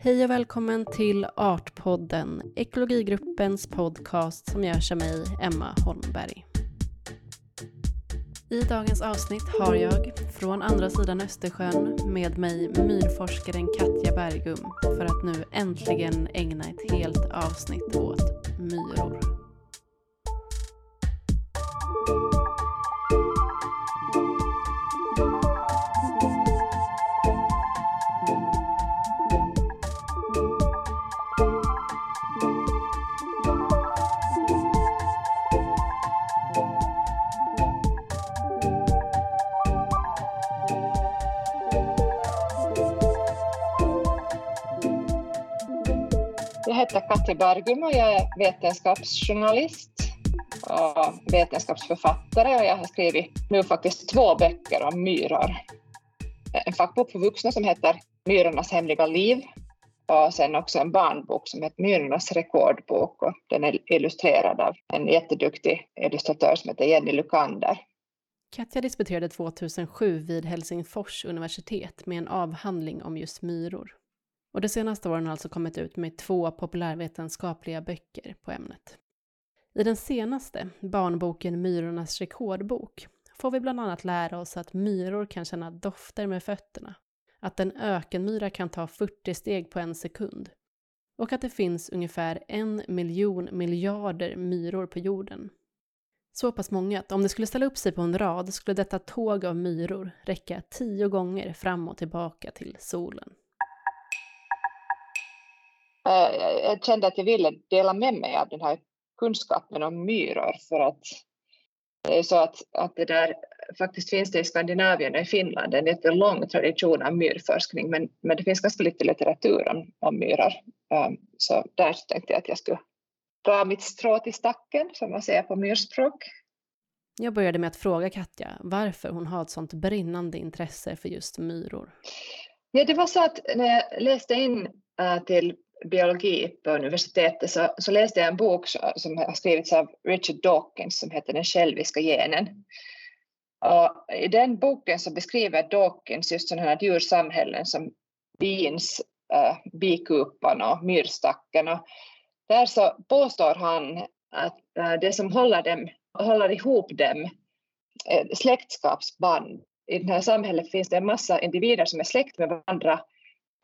Hej och välkommen till Artpodden, ekologigruppens podcast som görs av mig, Emma Holmberg. I dagens avsnitt har jag, från andra sidan Östersjön, med mig myrforskaren Katja Bergum för att nu äntligen ägna ett helt avsnitt åt myror. Bergum och jag är vetenskapsjournalist och vetenskapsförfattare och jag har skrivit nu faktiskt två böcker om myror. En fackbok för vuxna som heter Myrornas hemliga liv och sen också en barnbok som heter Myrornas rekordbok och den är illustrerad av en jätteduktig illustratör som heter Jenny Lukander. Katja disputerade 2007 vid Helsingfors universitet med en avhandling om just myror. Och de senaste åren har alltså kommit ut med två populärvetenskapliga böcker på ämnet. I den senaste, barnboken Myrornas rekordbok, får vi bland annat lära oss att myror kan känna dofter med fötterna, att en ökenmyra kan ta 40 steg på en sekund och att det finns ungefär en miljon miljarder myror på jorden. Så pass många att om det skulle ställa upp sig på en rad skulle detta tåg av myror räcka tio gånger fram och tillbaka till solen. Eh, jag kände att jag ville dela med mig av den här kunskapen om myror för att det är så att, att det där faktiskt finns det i Skandinavien och i Finland en jättelång tradition av myrforskning men, men det finns ganska lite litteratur om, om myror. Um, så där tänkte jag att jag skulle dra mitt strå till stacken som man säger på myrspråk. Jag började med att fråga Katja varför hon har ett sånt brinnande intresse för just myror. Ja, det var så att när jag läste in äh, till biologi på universitetet så, så läste jag en bok som har skrivits av Richard Dawkins som heter Den själviska genen. Och I den boken så beskriver Dawkins just sådana här djursamhällen som bins, äh, bikupan och myrstacken. Och där så påstår han att äh, det som håller, dem, håller ihop dem är släktskapsband. I det här samhället finns det en massa individer som är släkt med varandra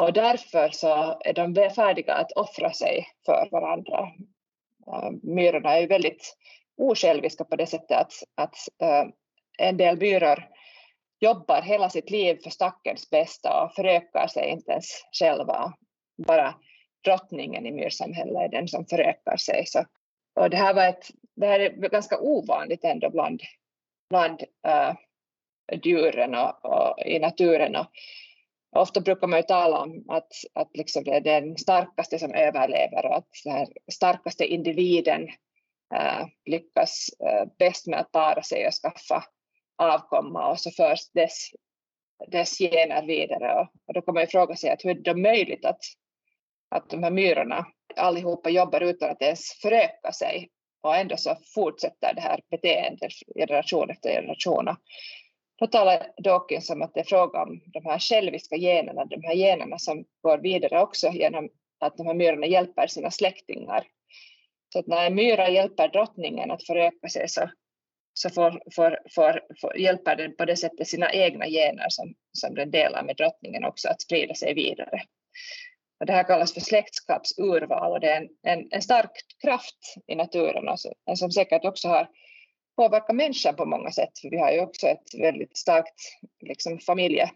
och därför så är de färdiga att offra sig för varandra. Eh, myrorna är väldigt osjälviska på det sättet att, att eh, en del myror jobbar hela sitt liv för stackens bästa och förökar sig inte ens själva. Bara drottningen i myrsamhället är den som förökar sig. Så, och det, här var ett, det här är ganska ovanligt ändå bland, bland uh, djuren och, och i naturen. Och ofta brukar man ju tala om att, att liksom det är den starkaste som överlever och att den starkaste individen äh, lyckas äh, bäst med att para sig och skaffa avkomma och så förs dess, dess gener vidare. Och, och då kan man ju fråga sig att hur är det möjligt att, att de här myrorna allihopa jobbar utan att ens föröka sig och ändå så fortsätter det här beteendet generation efter generation. Då talar Dawkins om att det är fråga om de här själviska generna, de här generna som går vidare också genom att de här myrorna hjälper sina släktingar. Så att när en myra hjälper drottningen att föröka sig så, så får, får, får, får, hjälper den på det sättet sina egna gener som, som den delar med drottningen också att sprida sig vidare. Och det här kallas för släktskapsurval och det är en, en, en stark kraft i naturen och som säkert också har påverka människan på många sätt. För vi har ju också ett väldigt starkt liksom, familje.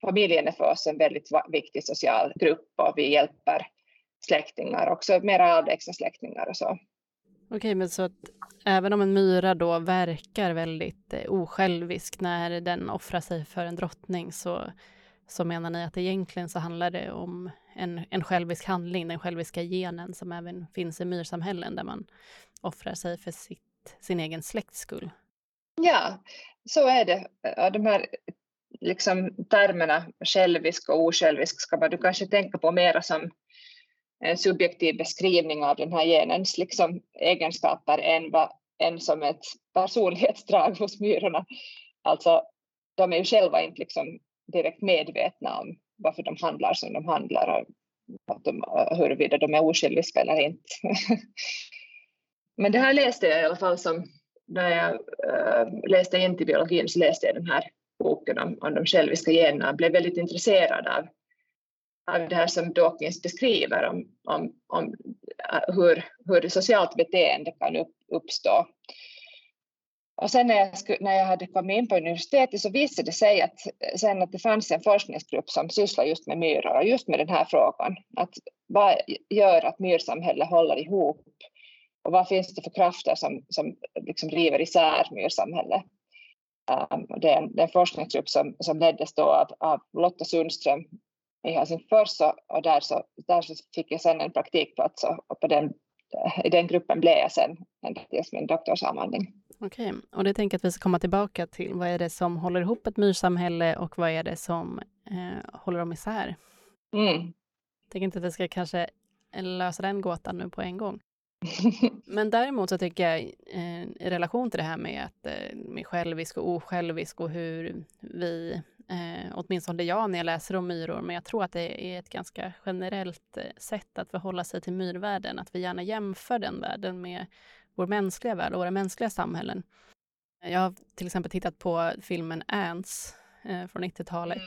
Familjen är för oss en väldigt viktig social grupp och vi hjälper släktingar, också mera avlägsna släktingar och så. Okej, men så att även om en myra då verkar väldigt eh, osjälvisk när den offrar sig för en drottning så, så menar ni att egentligen så handlar det om en, en självisk handling, den själviska genen som även finns i myrsamhällen där man offrar sig för sitt sin egen släkts skull. Ja, så är det. De här liksom, termerna självisk och osjälvisk ska man du kanske tänka på mera som en subjektiv beskrivning av den här genens liksom, egenskaper än, va, än som ett personlighetsdrag hos myrorna. Alltså, de är ju själva inte liksom direkt medvetna om varför de handlar som de handlar. Och att de, huruvida de är osjälviska eller inte. Men det här läste jag i alla fall som när jag äh, läste in till biologin så läste jag den här boken om, om de själviska generna och blev väldigt intresserad av, av det här som Dawkins beskriver om, om, om äh, hur, hur socialt beteende kan upp, uppstå. Och sen när jag, när jag hade kommit in på universitetet så visade det sig att, eh, sen att det fanns en forskningsgrupp som sysslar just med myror och just med den här frågan. Att vad gör att myrsamhället håller ihop? Och vad finns det för krafter som, som liksom river isär myrsamhället? Um, det, är en, det är en forskningsgrupp som, som leddes då av, av Lotta Sundström i Helsingfors och, och där, så, där så fick jag sen en praktikplats och, och på den, i den gruppen blev jag sen en min doktorsavhandling. Okej, och det tänker jag att vi ska komma tillbaka till. Vad är det som håller ihop ett myrsamhälle och vad är det som eh, håller dem isär? Mm. Jag tänker inte att vi ska kanske lösa den gåtan nu på en gång. Men däremot så tycker jag eh, i relation till det här med att eh, med självisk och osjälvisk och hur vi, eh, åtminstone jag när jag läser om myror, men jag tror att det är ett ganska generellt eh, sätt att förhålla sig till myrvärlden, att vi gärna jämför den världen med vår mänskliga värld och våra mänskliga samhällen. Jag har till exempel tittat på filmen Ants från 90-talet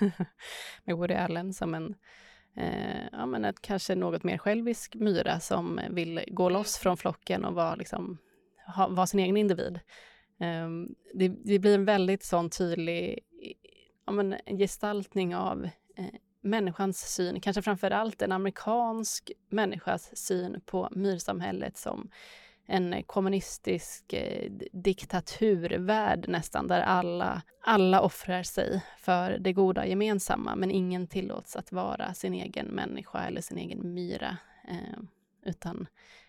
mm. med Woody Allen som en eh, ja, men ett kanske något mer självisk myra som vill gå loss från flocken och vara, liksom, ha, var sin egen individ. Eh, det, det, blir en väldigt sån tydlig ja, men gestaltning av eh, människans syn, kanske framför allt en amerikansk människas syn på myrsamhället som en kommunistisk eh, diktaturvärld nästan, där alla, alla offrar sig för det goda gemensamma, men ingen tillåts att vara sin egen människa eller sin egen myra. Eh, utan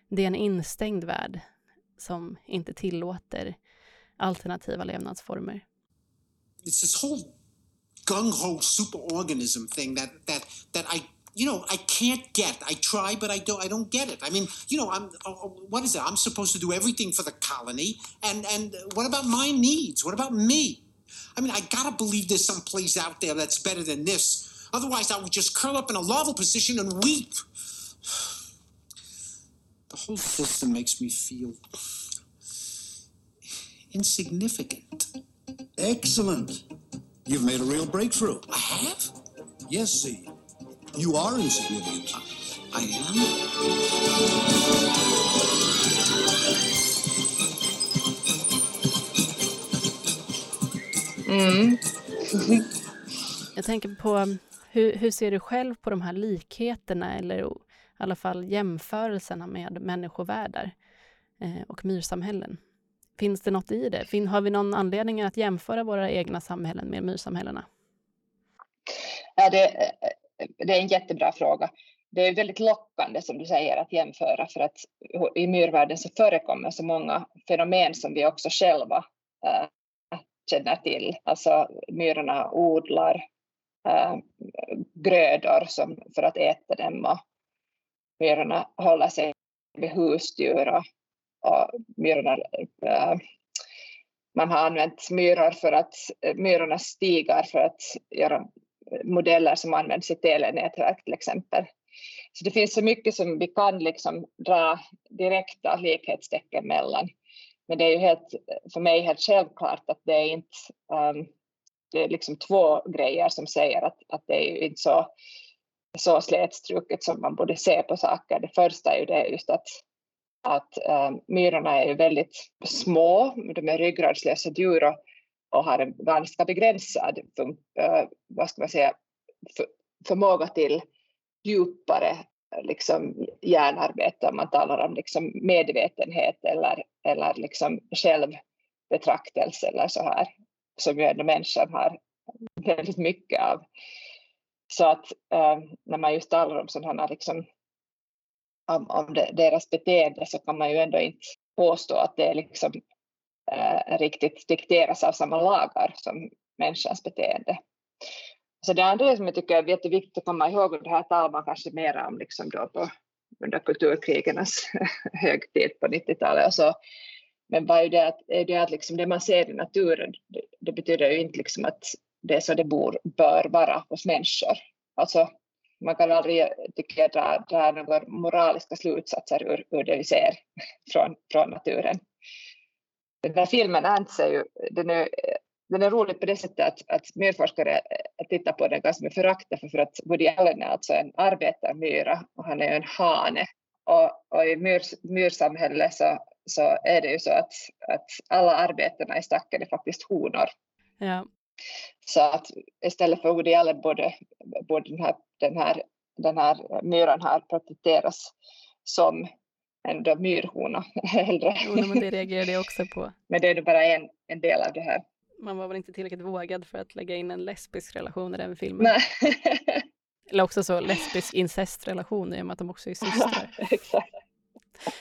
det är en instängd värld som inte tillåter alternativa levnadsformer. It's this whole gung-ho superorganism thing that, that, that I you know, I can't get. I try, but I don't. I don't get it. I mean, you know, I'm. Uh, uh, what is it? I'm supposed to do everything for the colony, and and what about my needs? What about me? I mean, I gotta believe there's some place out there that's better than this. Otherwise, I would just curl up in a larval position and weep. The whole system makes me feel insignificant. Excellent. You've made a real breakthrough. I have? Yes, see. You are insignificant. I am? Mm. Jag tänker på, hur, hur ser du själv på de här likheterna eller i alla fall jämförelserna med människovärldar eh, och myrsamhällen? Finns det något i det? Fin, har vi någon anledning att jämföra våra egna samhällen med myrsamhällena? Ja, det, det är en jättebra fråga. Det är väldigt lockande som du säger att jämföra för att i myrvärlden så förekommer så många fenomen som vi också själva äh, känner till. Alltså myrorna odlar äh, grödor som, för att äta dem och myrorna håller sig med husdjur och, och myrorna äh, man har använt myror för att myrornas stigar för att göra modeller som används i telenätverk till exempel. Så det finns så mycket som vi kan liksom dra direkta likhetstecken mellan. Men det är ju helt, för mig helt självklart att det är inte um, det är liksom två grejer som säger att, att det är ju inte så, så slätstruket som man borde se på saker. Det första är ju det just att, att um, myrorna är ju väldigt små, de är ryggradslösa djur och och har en ganska begränsad uh, vad ska man säga, för, förmåga till djupare liksom, hjärnarbete om man talar om liksom, medvetenhet eller, eller liksom, självbetraktelse eller så här som ju ändå människan har väldigt mycket av. Så att uh, när man just talar om sådana liksom, om, om deras beteende så kan man ju ändå inte påstå att det är liksom eh, riktigt dikteras av samma lagar som människans beteende. Så det andra som jag tycker är jätteviktigt att komma ihåg, och det här talar man kanske mer om liksom då på, under kulturkrigernas högtid på 90-talet. Så, men vad är det att, är det, att liksom det man ser i naturen, det, det betyder ju inte liksom att det är så det bor, bör vara hos människor. Alltså, man kan aldrig, tycker jag, dra, dra några moraliska slutsatser ur, ur det vi ser från, från naturen. Den där filmen Ants är ju, den är, den är rolig på det sättet att, att myrforskare tittar på den ganska med förakt för att Woody Allen är alltså en arbetarmyra och han är en hane. Och, och i myr, myrsamhälle så, så är det ju så att, att alla arbetarna i stacken är faktiskt honor. Ja. Så att istället för Woody Allen borde, borde den, här, den, här, den här myran här porträtteras som en myrhona hellre. Jo, men det reagerade jag också på. men det är bara en, en del av det här. Man var väl inte tillräckligt vågad för att lägga in en lesbisk relation i den filmen. Nej. Eller också så lesbisk incestrelation i och med att de också är systrar. Exakt.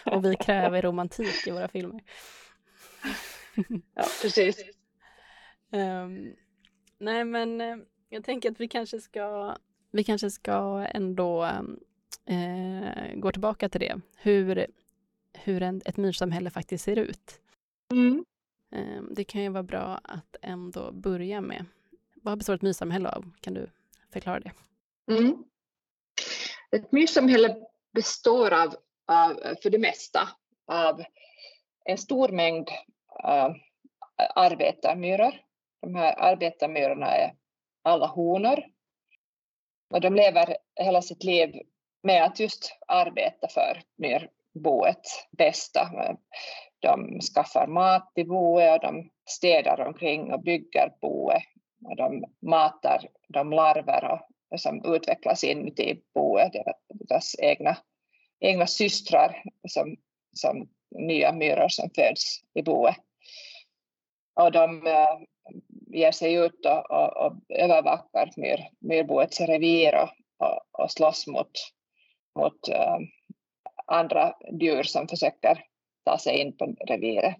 Och vi kräver romantik i våra filmer. ja, precis. Um, nej, men uh, jag tänker att vi kanske ska, vi kanske ska ändå uh, gå tillbaka till det. Hur, hur en, ett myrsamhälle faktiskt ser ut. Mm. Um, det kan ju vara bra att ändå börja med. Vad består ett myrsamhälle av? Kan du förklara det? Mm. Ett myrsamhälle består av, av, för det mesta av en stor mängd uh, arbetarmyror. De här arbetarmyrorna är alla honor. Och de lever hela sitt liv med att just arbeta för myrboet bästa. De skaffar mat till boet och de städar omkring och bygger boet. Och de matar de larver och som utvecklas inuti boet, deras egna, egna systrar som, som nya myror som föds i boet. Och de äh, ger sig ut och, och, och övervakar myr, myrboets revir och, och, och slåss mot, mot äh, andra djur som försöker ta sig in på reviret.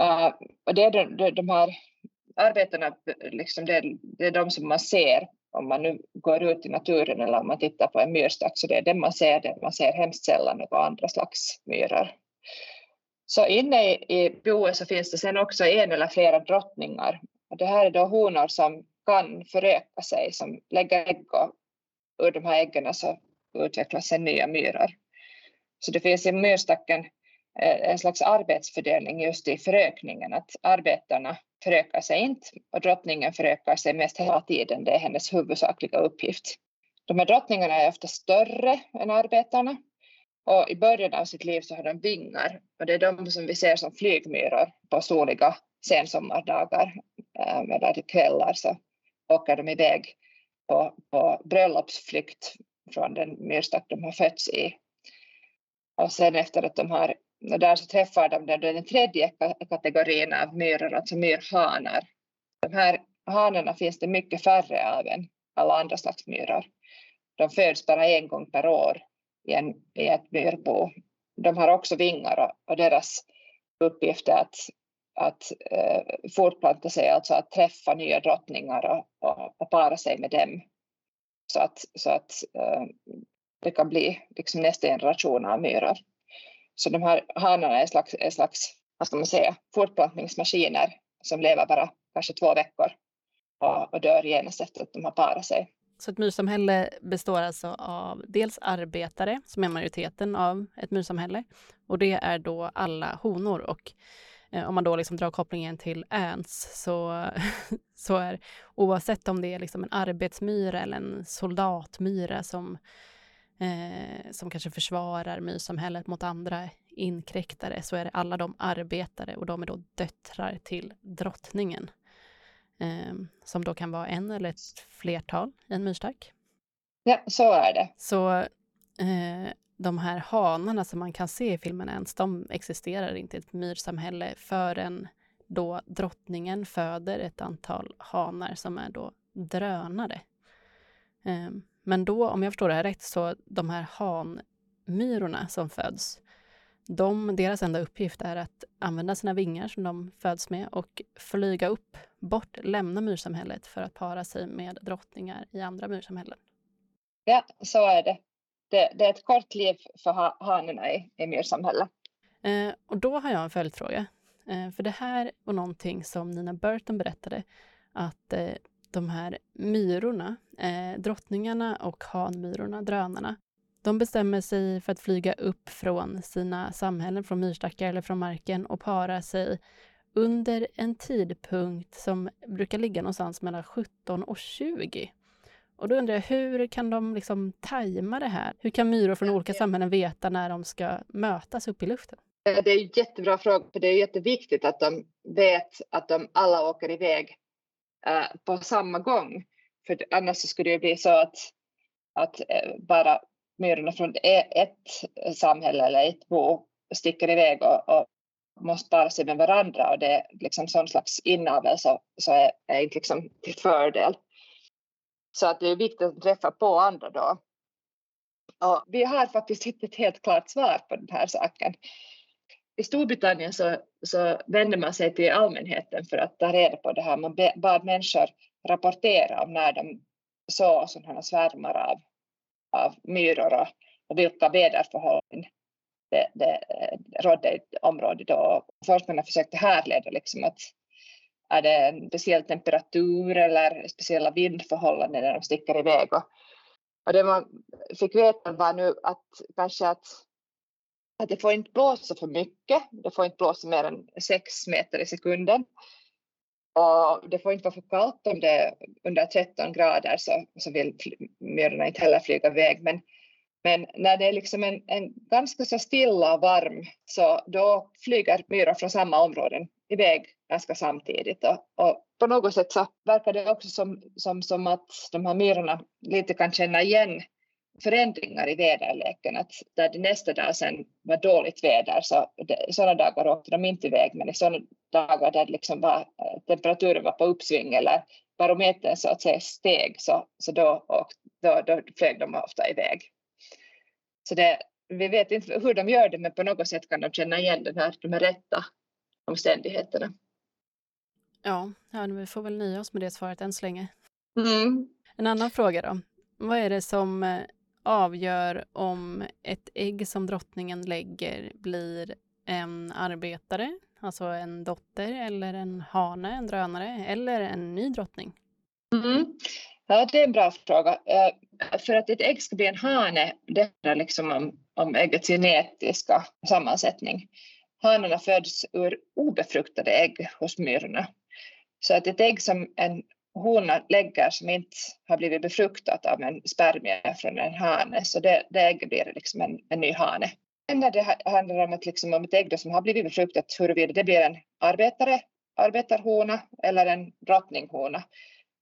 Äh, och det är de, de, de här arbetena liksom det, det, är de som man ser om man nu går ut i naturen eller om man tittar på en myrstack så det är det man ser, det man ser hemskt sällan några andra slags myror. Så inne i, i boet så finns det sen också en eller flera drottningar. Och det här är då honor som kan föröka sig, som lägger ägg och ur de här äggen så utvecklas sen nya myror. Så det finns i myrstacken eh, en slags arbetsfördelning just i förökningen, att arbetarna förökar sig inte och drottningen förökar sig mest hela tiden. Det är hennes huvudsakliga uppgift. De här drottningarna är ofta större än arbetarna och i början av sitt liv så har de vingar och det är de som vi ser som flygmyror på soliga sensommardagar eh, eller kvällar så åker de iväg på, på bröllopsflykt från den myrstack de har fötts i. Och sen efter att de har och där så träffar de den, den tredje kategorin av myror, alltså myrhanar. De här hanarna finns det mycket färre av än alla andra slags myror. De föds bara en gång per år i, en, i ett myrbo. De har också vingar och, och deras uppgift är att, att eh, fortplanta sig, alltså att träffa nya drottningar och, och, och para sig med dem. Så att, så att eh, det kan bli liksom nästa generation av myror. Så de här hanarna är slags, är slags vad ska man säga, fortplantningsmaskiner som lever bara kanske två veckor och, och dör genast efter att de har parat sig. Så ett myrsamhälle består alltså av dels arbetare, som är majoriteten av ett myrsamhälle, och det är då alla honor. Och om man då liksom drar kopplingen till ants så, så är oavsett om det är liksom en arbetsmyra eller en soldatmyra som eh, som kanske försvarar myrsamhället mot andra inkräktare så är det alla de arbetare och de är då döttrar till drottningen. Eh, som då kan vara en eller ett flertal i en myrstack. Ja, så är det. Så eh, de här hanarna som man kan se i filmen ens, de existerar inte i ett myrsamhälle förrän då drottningen föder ett antal hanar som är då drönare. Ehm, men då, om jag förstår det här rätt, så de här hanmyrorna som föds, de, deras enda uppgift är att använda sina vingar som de föds med och flyga upp, bort, lämna myrsamhället för att para sig med drottningar i andra myrsamhällen. Ja, så är det. Det, det är ett kort liv för ha, i, i myrsamhället. Eh, och då har jag en följdfråga. Eh, för det här var någonting som Nina Burton berättade, att eh, de här myrorna, eh, drottningarna och hanmyrorna, drönarna, de bestämmer sig för att flyga upp från sina samhällen, från myrstackar eller från marken och para sig under en tidpunkt som brukar ligga någonstans mellan 17 och 20. Och då undrar jag, hur kan de liksom tajma det här? Hur kan myror från olika samhällen veta när de ska mötas upp i luften? Eh, det är en jättebra fråga, för det är jätteviktigt att de vet att de alla åker iväg eh, på samma gång. För annars skulle det bli så att, att eh, bara myrorna från e-, ett samhälle eller ett bo sticker iväg och, och måste para sig med varandra och det är liksom sån slags inavel så, så är, är inte liksom till fördel. Så att det är viktigt att träffa på andra då. Och vi har faktiskt inte ett helt klart svar på den här saken. I Storbritannien så, så vände man sig till allmänheten för att ta reda på det här. Man bad människor rapportera om när de såg sådana svärmar av, av myror och, och vilka väderförhållanden det, det eh, rådde i området. då. forskarna försökte härleda liksom att är det en speciell temperatur eller speciella vindförhållanden när de sticker iväg. Och, och det man fick veta var nu att kanske att, att det får inte blåsa för mycket. Det får inte blåsa mer än sex meter i sekunden. Och det får inte vara för kallt om det är under 13 grader så, så vill myrorna inte heller flyga iväg. Men, men när det är liksom en, en ganska så stilla och varm så då flyger myror från samma områden iväg ganska samtidigt. Och, och, på något sätt så verkar det också som, som, som att de här myrorna lite kan känna igen förändringar i väderleken. Att där det nästa dag sen var dåligt väder så det, sådana dagar åkte de inte iväg men i sådana dagar där liksom var, eh, temperaturen var på uppsving eller barometern så att säga steg så, så då, och, då, då flög de ofta iväg. Så det, vi vet inte hur de gör det men på något sätt kan de känna igen den här, de här rätta omständigheterna. Ja, ja, vi får väl nöja oss med det svaret än så länge. Mm. En annan fråga då. Vad är det som eh, avgör om ett ägg som drottningen lägger blir en arbetare, alltså en dotter eller en hane, en drönare eller en ny drottning? Mm. Ja, det är en bra fråga. Uh, för att ett ägg ska bli en hane, det handlar liksom om, om äggets genetiska sammansättning. Hanarna föds ur obefruktade ägg hos myrorna. Så att ett ägg som en hona lägger som inte har blivit befruktat av en spermie från en hane, så det, det ägget blir liksom en, en ny hane. Men när det handlar om ett, liksom, om ett ägg som har blivit befruktat, huruvida det blir en arbetare, arbetarhona eller en drottninghona.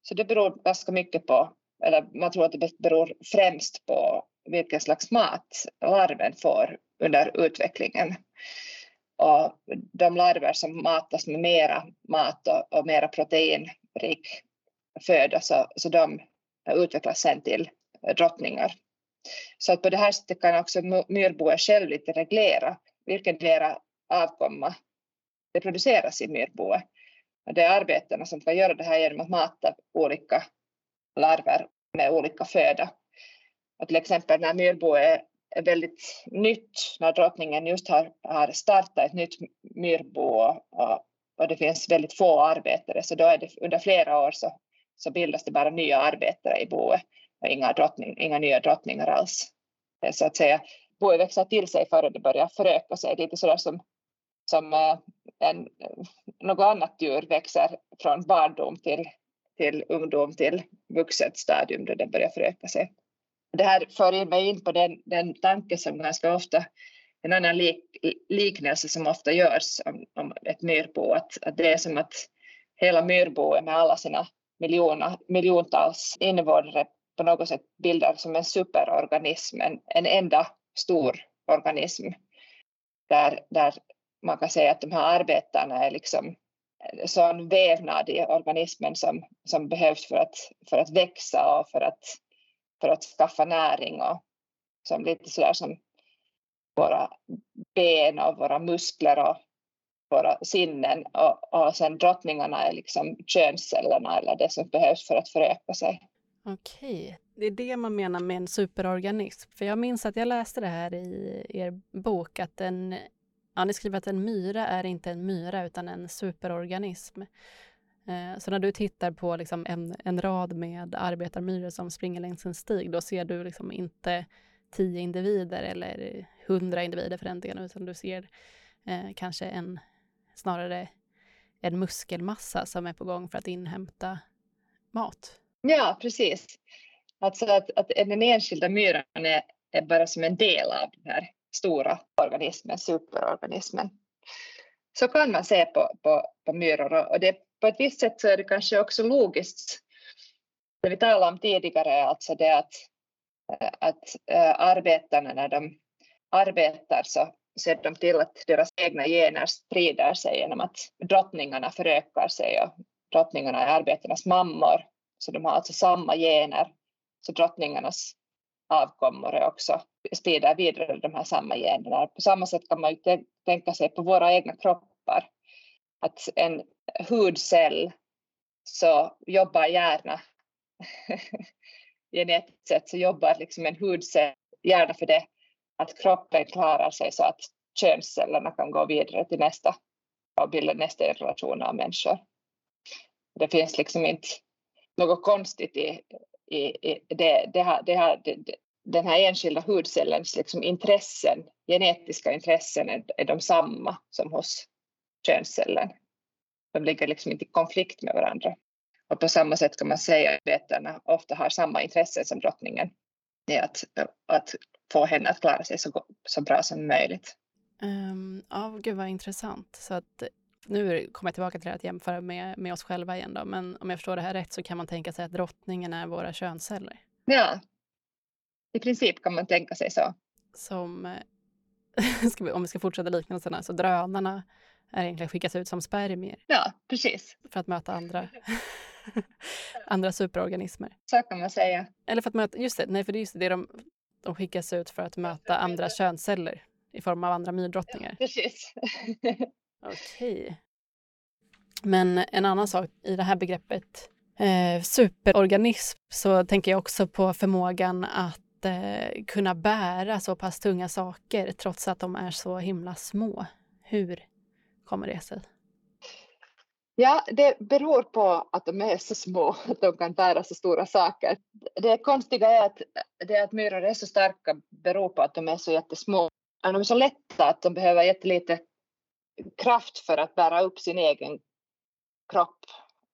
Så det beror ganska mycket på, eller man tror att det beror främst på vilken slags mat larven får under utvecklingen. Och de larver som matas med mera mat och, och mera proteinrik föda så, så de utvecklas sen till drottningar. Så att på det här sättet kan också myrboet själv lite reglera vilken deras avkomma det produceras i myrboet. Det är arbetarna som kan göra det här genom att mata olika larver med olika föda. Och till exempel när myrboet väldigt nytt, när drottningen just har, har startat ett nytt myrbo och, och det finns väldigt få arbetare, så då är det under flera år så så bildas det bara nya arbetare i boet och inga, drottning, inga nya drottningar alls. Eh, så att säga, boet växer till sig före det börjar föröka sig, lite sådär som, som eh, en, något annat djur växer från barndom till, till ungdom till vuxet stadium då det börjar föröka sig. Det här för mig in på den, den tanke som ganska ofta, en annan lik, liknelse som ofta görs om, om ett myrbo, att, att det är som att hela myrboet med alla sina miljoner, miljontals invånare på något sätt bildar som en superorganism, en, en enda stor organism. Där, där man kan säga att de här arbetarna är liksom sån vävnad i organismen som, som behövs för att, för att växa och för att, för att skaffa näring och som lite sådär som våra ben och våra muskler och våra sinnen och, och sen drottningarna är liksom könscellerna eller det som behövs för att föröka sig. Okej, det är det man menar med en superorganism. För jag minns att jag läste det här i er bok att en, ja, ni skriver att en myra är inte en myra utan en superorganism. Eh, så när du tittar på liksom en, en rad med arbetarmyror som springer längs en stig, då ser du liksom inte tio individer eller hundra individer för den delen, utan du ser eh, kanske en, snarare en muskelmassa som är på gång för att inhämta mat. Ja, precis. Alltså att, att den enskilda myran är, är bara som en del av den här stora organismen, superorganismen. Så kan man se på, på, på myror och det, på ett visst sätt så är det kanske också logiskt. Det vi talade om tidigare, alltså det att, eh, att eh, arbetarna när de arbetar så ser de till att deras egna gener sprider sig genom att drottningarna förökar sig och drottningarna är arbetarnas mammor så de har alltså samma gener så drottningarnas avkommor är också sprider vidare de här samma generna. På samma sätt kan man ju tänka sig på våra egna kroppar. Att en hudcell så jobbar gärna genetiskt sett så jobbar liksom en hudcell gärna för det att kroppen klarar sig så att könscellerna kan gå vidare till nästa och bilda nästa generation av människor. Det finns liksom inte något konstigt i, i, i det, det, här, det, här, det, den här enskilda hudcellens liksom intressen, genetiska intressen är, är de samma som hos könscellen. De ligger liksom inte i konflikt med varandra. Och på samma sätt kan man säga att arbetarna ofta har samma intressen som drottningen. Det är att, att få henne att klara sig så, så bra som möjligt. Um, ja, gud vad intressant. Så att, nu kommer jag tillbaka till att jämföra med, med oss själva igen då, men om jag förstår det här rätt så kan man tänka sig att drottningen är våra könsceller? Ja, i princip kan man tänka sig så. Som, eh, vi, om vi ska fortsätta liknelserna, så drönarna är egentligen skickas ut som spermier. Ja, precis. För att möta andra, andra superorganismer. Så kan man säga. Eller för att möta, just det, nej för det är just det, de, de skickas ut för att möta andra könsceller i form av andra myrdrottningar. Ja, precis. Okej. Okay. Men en annan sak i det här begreppet eh, superorganism så tänker jag också på förmågan att eh, kunna bära så pass tunga saker trots att de är så himla små. Hur kommer det sig? Ja, det beror på att de är så små att de kan bära så stora saker. Det konstiga är att det att myror är så starka beror på att de är så jättesmå. De är så lätta att de behöver jättelite kraft för att bära upp sin egen kropp.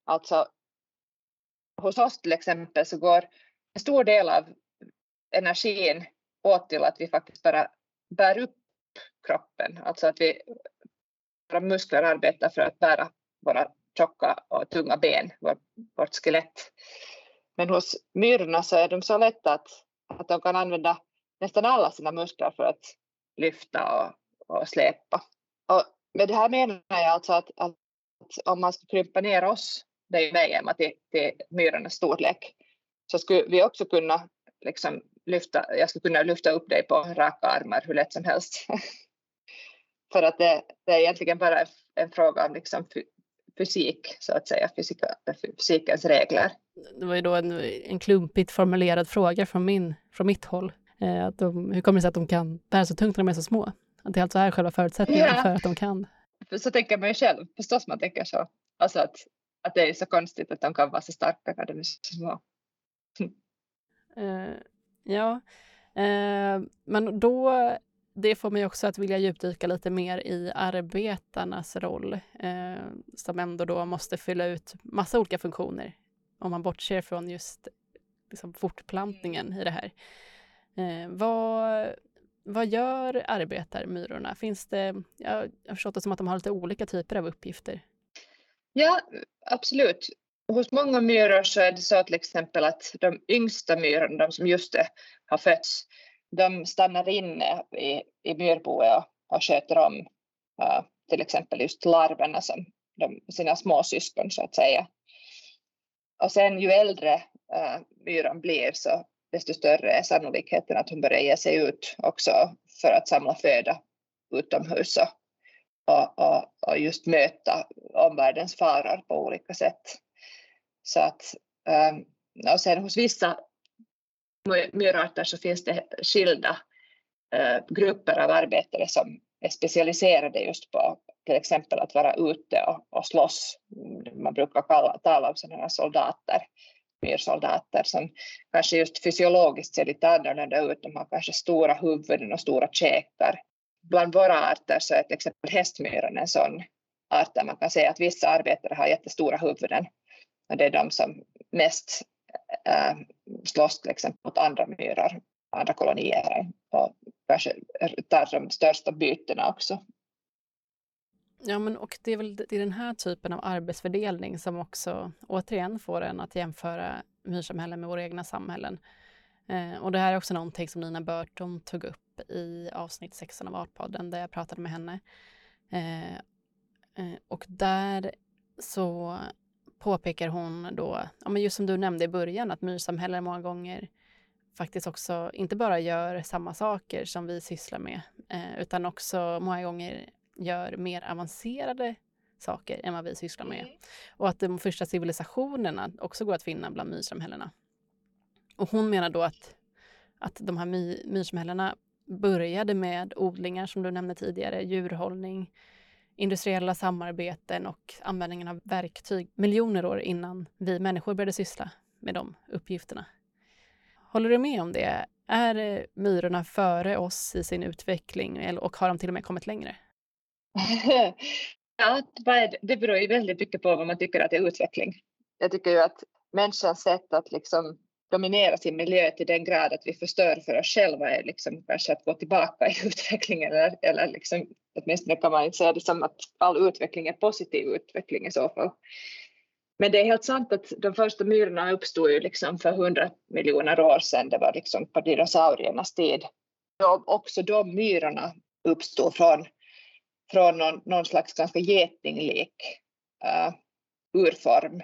Alltså hos oss till exempel så går en stor del av energin åt till att vi faktiskt bara bär upp kroppen, alltså att vi, våra muskler arbetar för att bära våra tjocka och tunga ben, vår, vårt skelett. Men hos myrorna så är de så lätta att, att de kan använda nästan alla sina muskler för att lyfta och, och släpa. Och med det här menar jag alltså att, att om man skulle krympa ner oss, det är ju vägen till, till myrornas storlek, så skulle vi också kunna liksom lyfta, jag skulle kunna lyfta upp dig på raka armar hur lätt som helst. För att det, det, är egentligen bara en fråga om liksom fysik, så att säga, fysika, fysikens regler. Det var ju då en, en klumpigt formulerad fråga från, min, från mitt håll. Eh, att de, hur kommer det sig att de kan bära så tungt när de är så små? Att det alltså är själva förutsättningen ja. för att de kan. Så tänker man ju själv, förstås man tänker så. Alltså att, att det är så konstigt att de kan vara så starka när de är så små. Uh, ja, uh, men då, det får mig också att vilja djupdyka lite mer i arbetarnas roll, eh, som ändå då måste fylla ut massa olika funktioner, om man bortser från just liksom, fortplantningen i det här. Eh, vad, vad gör arbetarmyrorna? Finns det, jag har förstått det som att de har lite olika typer av uppgifter. Ja, absolut hos många myror så är det så till exempel att de yngsta myrorna, de som just har fötts, de stannar inne i, i myrboet och, och sköter om uh, till exempel just larverna som de, sina småsyskon så att säga. Och sen ju äldre uh, myran blir så desto större är sannolikheten att hon börjar ge sig ut också för att samla föda utomhus och, och, och, och just möta omvärldens faror på olika sätt. Så att, um, och sen hos vissa myrarter så finns det skilda eh, grupper av arbetare som är specialiserade just på till exempel att vara ute och, och slåss. Man brukar kalla, tala om sådana här soldater, myrsoldater som kanske just fysiologiskt ser lite annorlunda ut. De har kanske stora huvuden och stora käkar. Bland våra arter så är till exempel hästmyran en sån art där man kan säga att vissa arbetare har jättestora huvuden. Och det är de som mest slåss till exempel mot andra myrar, andra kolonier och kanske tar de största bytena också. Ja, men och det är väl det är den här typen av arbetsfördelning som också återigen får en att jämföra myrsamhällen med våra egna samhällen. Eh, och det här är också någonting som Nina Burton tog upp i avsnitt 16 av Artpodden där jag pratade med henne. Eh, eh, och där så påpekar hon då, ja, men just som du nämnde i början, att myrsamhällen många gånger faktiskt också inte bara gör samma saker som vi sysslar med, eh, utan också många gånger gör mer avancerade saker än vad vi sysslar med. Mm. Och att de första civilisationerna också går att finna bland myrsamhällena. Och hon menar då att, att de här my, myrsamhällena började med odlingar som du nämnde tidigare, djurhållning, industriella samarbeten och användningen av verktyg miljoner år innan vi människor började syssla med de uppgifterna. Håller du med om det? Är eh, myrorna före oss i sin utveckling och har de till och med kommit längre? ja, det beror ju väldigt mycket på vad man tycker att är utveckling. Jag tycker ju att människans sätt att liksom dominera sin miljö till den grad att vi förstör för oss själva är liksom kanske att gå tillbaka i utvecklingen eller, eller liksom, åtminstone kan man inte säga det som att all utveckling är positiv utveckling i så fall. Men det är helt sant att de första myrorna uppstod ju liksom för hundra miljoner år sedan, det var liksom på dinosauriernas tid. Och också de myrorna uppstod från från någon, någon slags ganska getinglik uh, urform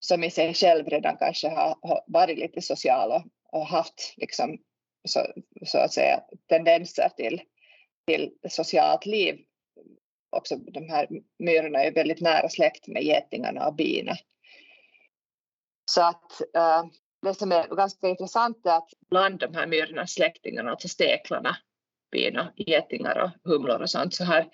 som i sig själv redan kanske har, har varit lite social och, och haft liksom, så, så, att säga tendenser till, till socialt liv. Också de här myrorna är väldigt nära släkt med getingarna och bina. Så att äh, det som är ganska intressant är att bland de här myrornas släktingarna, alltså steklarna, bin och getingar och humlor och sånt så har,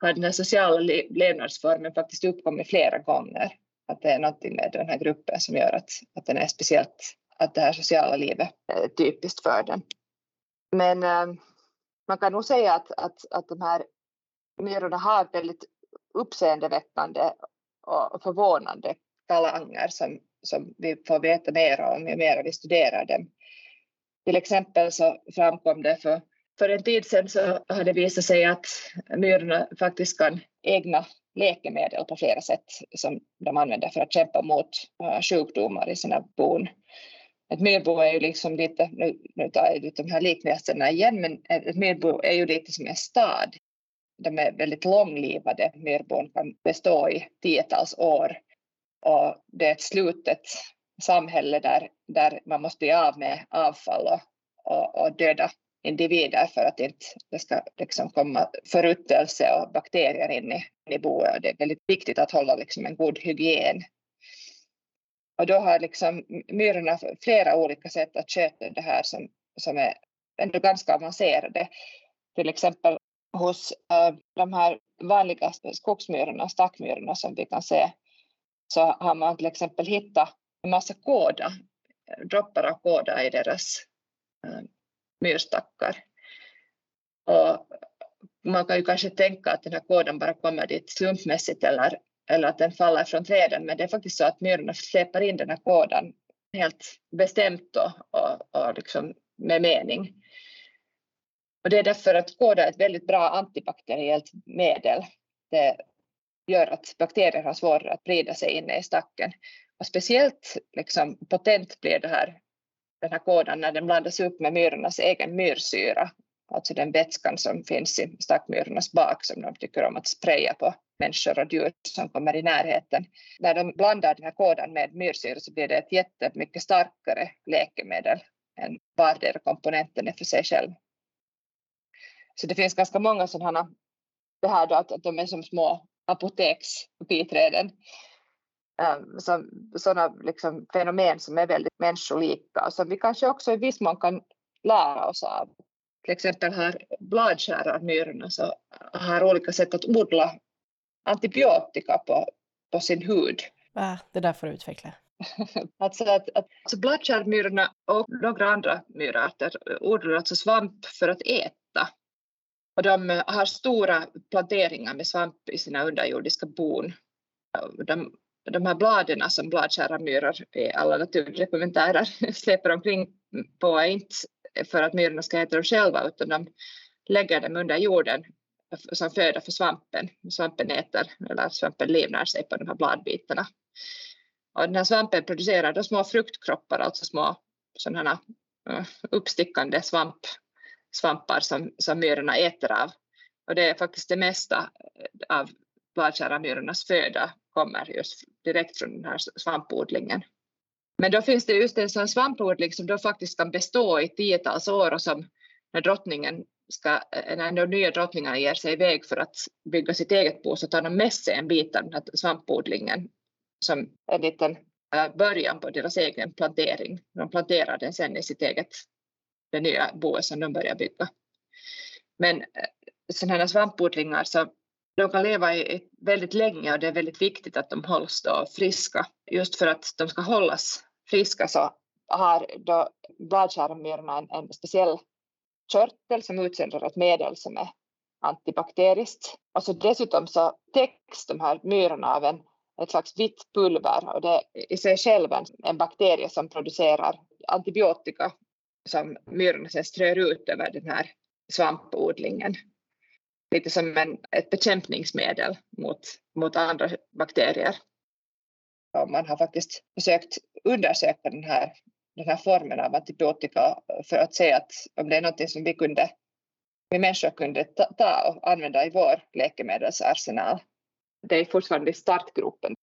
har den här sociala levnadsformen faktiskt uppkommit flera gånger. Att det är någonting med den här gruppen som gör att, att den är speciellt, att det här sociala livet är typiskt för den. Men äh, man kan nog säga att, att, att de här myrorna har väldigt uppseendeväckande och förvånande talanger som, som vi får veta mer om ju mer vi studerar dem. Till exempel så framkom det för för en tid sedan så har det visat sig att myrorna faktiskt kan egna läkemedel på flera sätt som de använder för att kämpa mot eh, sjukdomar i sina bon. Ett myrbo är ju liksom lite, nu, nu tar jag ut de här liknelserna igen, men ett medbo är ju lite som en stad. De är väldigt långlivade, myrbon kan bestå i tiotals år och det är ett slutet samhälle där, där man måste bli av med avfall och, och, och döda individer för att inte det ska liksom komma förruttelse och bakterier in i, i boet. Det är väldigt viktigt att hålla liksom en god hygien. Och då har liksom myrorna flera olika sätt att sköta det här som, som är ändå ganska avancerade. Till exempel hos äh, de här vanliga skogsmyrorna, stackmyrorna som vi kan se, så har man till exempel hittat en massa kåda, droppar av kåda i deras äh, myrstackar. Och man kan ju kanske tänka att den här koden bara kommer dit slumpmässigt eller, eller att den faller från träden, men det är faktiskt så att myrorna släpar in den här kådan helt bestämt och, och, och liksom med mening. Och det är därför att kåda är ett väldigt bra antibakteriellt medel. Det gör att bakterier har svårare att sprida sig inne i stacken. Och speciellt liksom, potent blir det här den här kådan när den blandas upp med myrornas egen myrsyra, alltså den vätskan som finns i stackmyrornas bak som de tycker om att spraya på människor och djur som kommer i närheten. När de blandar den här kodan med myrsyra så blir det ett jättemycket starkare läkemedel än vardera komponenten är för sig själv. Så det finns ganska många sådana, det här då att de är som små apoteksbiträden Ehm, sådana liksom fenomen som är väldigt människolika och som vi kanske också i viss mån kan lära oss av. till exempel har bladskärarmyrorna så har olika sätt att odla antibiotika på, på sin hud. Va? Det där får du utveckla. alltså att, att alltså bladskärmyrorna och några andra myrarter odlar alltså svamp för att äta. Och de har stora planteringar med svamp i sina underjordiska bon. De, de här bladen som bladskärarmyror i alla naturdokumentärer släpper omkring på är inte för att myrorna ska äta dem själva utan de lägger dem under jorden som föda för svampen. Svampen äter, eller svampen livnär sig på de här bladbitarna. Och den här svampen producerar då små fruktkroppar, alltså små sådana eh, uppstickande svamp, svampar som, som myrorna äter av. Och det är faktiskt det mesta eh, av bladkärramyrornas föda kommer just direkt från den här svampodlingen. Men då finns det just en sån svampodling som då faktiskt kan bestå i tiotals år och som när drottningen ska, eh, när de nya drottningarna ger sig iväg för att bygga sitt eget bo så tar de med sig en bit av den här svampodlingen som en liten eh, början på deras egen plantering. De planterar den sen i sitt eget, det nya boet som de börjar bygga. Men eh, sådana här svampodlingar så de kan leva i väldigt länge och det är väldigt viktigt att de hålls då friska. Just för att de ska hållas friska så har då bladskärmyrorna en, en speciell körtel som utsöndrar ett medel som är antibakteriskt. Och så dessutom så täcks de här myrorna av en, ett slags vitt pulver och det är i sig själv en, en bakterie som producerar antibiotika som myrorna sen strör ut över den här svampodlingen. Lite som en, ett bekämpningsmedel mot, mot andra bakterier. Och man har faktiskt försökt undersöka den här den här formen av antibiotika för att se att om det är något som vi kunde vi människor kunde ta, ta och använda i vår läkemedelsarsenal. Det är fortfarande i startgropen.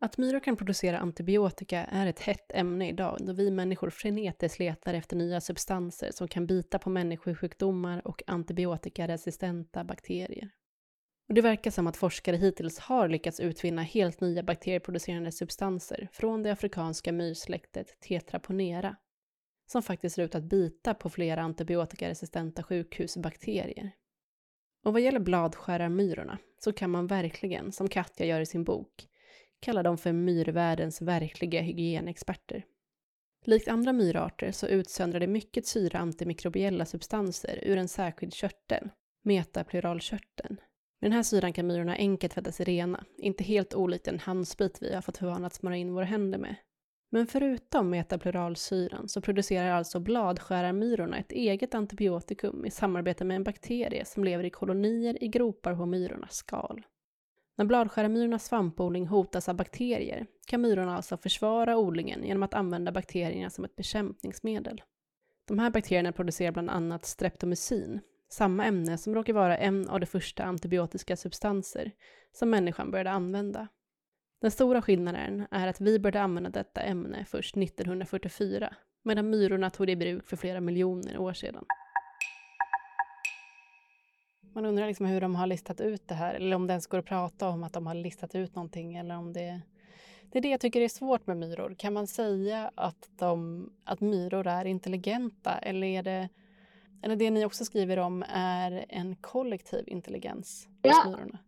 Att myror kan producera antibiotika är ett hett ämne idag då vi människor frenetiskt letar efter nya substanser som kan bita på människosjukdomar och antibiotikaresistenta bakterier. Och det verkar som att forskare hittills har lyckats utvinna helt nya bakterieproducerande substanser från det afrikanska myrsläktet Tetraponera, som faktiskt ser ut att bita på flera antibiotikaresistenta sjukhusbakterier. Och vad gäller bladskärarmyrorna så kan man verkligen, som Katja gör i sin bok, kalla dem för myrvärldens verkliga hygienexperter. Likt andra myrarter så utsöndrar de mycket syra antimikrobiella substanser ur en särskild körtel, metapluralkörteln, med den här syran kan myrorna enkelt tvätta sig rena, inte helt olikt en handsprit vi har fått för vana att smörja in våra händer med. Men förutom metapluralsyran så producerar alltså bladskärarmyrorna ett eget antibiotikum i samarbete med en bakterie som lever i kolonier i gropar på myrornas skal. När bladskärarmyrornas svampodling hotas av bakterier kan myrorna alltså försvara odlingen genom att använda bakterierna som ett bekämpningsmedel. De här bakterierna producerar bland annat streptomycin, samma ämne som råkar vara en av de första antibiotiska substanser som människan började använda. Den stora skillnaden är att vi började använda detta ämne först 1944, medan myrorna tog det i bruk för flera miljoner år sedan. Man undrar liksom hur de har listat ut det här, eller om det ens går att prata om att de har listat ut någonting, eller om det... Det är det jag tycker är svårt med myror. Kan man säga att, de, att myror är intelligenta, eller är det eller det ni också skriver om är en kollektiv intelligens hos ja. myrorna.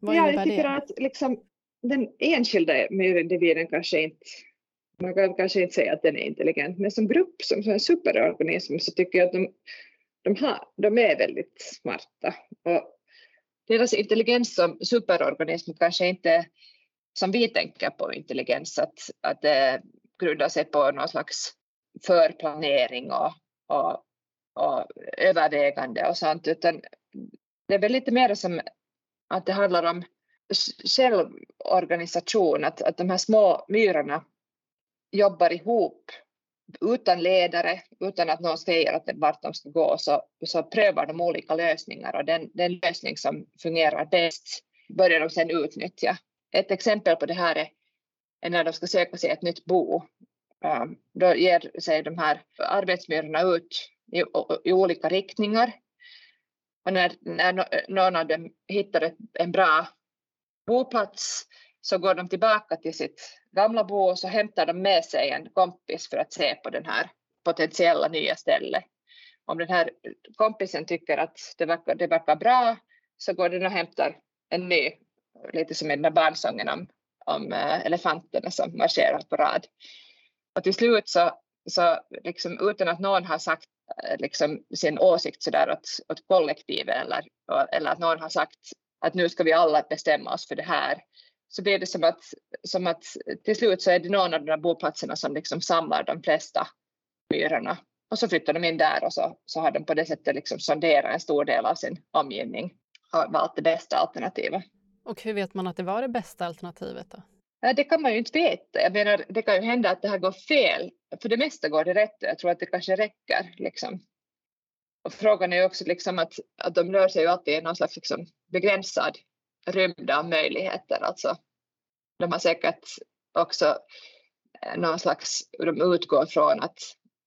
Vad ja, jag tycker det? att liksom, den enskilda myrindividen kanske inte man kan kanske inte säga att den är intelligent, men som grupp, som, en superorganism, så tycker jag att de, de, har, de är väldigt smarta. Och deras intelligens som superorganism kanske inte som vi tänker på intelligens, att, att det grundar sig på någon slags förplanering och, och och övervägande och sånt, utan det är väl lite mer som att det handlar om självorganisation, att, att de här små myrorna jobbar ihop utan ledare, utan att någon säger att vart de ska gå, så, så prövar de olika lösningar och den, den lösning som fungerar bäst börjar de sedan utnyttja. Ett exempel på det här är, är när de ska söka sig ett nytt bo. Ehm, då ger sig de här arbetsmyrorna ut i, i olika riktningar. Och när, när någon av dem hittar ett, en bra boplats så går de tillbaka till sitt gamla bo och så hämtar de med sig en kompis för att se på den här potentiella nya stället. om den här kompisen tycker att det verkar, det verkar bra så går den och hämtar en ny, lite som i den där barnsången om, om eh, elefanterna som marscherar på rad. Och till slut så, så liksom utan att någon har sagt Eh, liksom sin åsikt sådär åt, åt kollektivet eller, eller att någon har sagt att nu ska vi alla bestämma oss för det här så blir det som att, som att till slut så är det någon av de där boplatserna som liksom samlar de flesta myrorna och så flyttar de in där och så, så har de på det sättet liksom sonderat en stor del av sin omgivning och valt det bästa alternativet. Och hur vet man att det var det bästa alternativet då? Det kan man ju inte veta. Jag menar, det kan ju hända att det här går fel. För det mesta går det rätt. Jag tror att det kanske räcker. Liksom. Och frågan är ju också liksom att, att de rör sig ju alltid i någon slags liksom begränsad rymd av möjligheter. Alltså, de har säkert också eh, någon slags, de utgår från att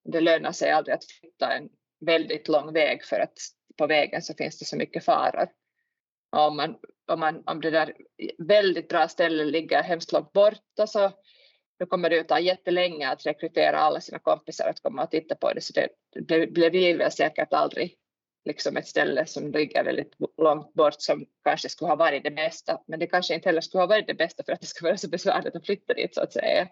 det lönar sig aldrig att flytta en väldigt lång väg för att på vägen så finns det så mycket faror. Och om, man, om, man, om det där väldigt bra stället ligger hemskt långt borta så då kommer det ju ta jättelänge att rekrytera alla sina kompisar att komma och titta på det. Så det, det blir väl säkert aldrig liksom ett ställe som ligger väldigt långt bort som kanske skulle ha varit det bästa. Men det kanske inte heller skulle ha varit det bästa för att det skulle vara så besvärligt att flytta dit så att säga.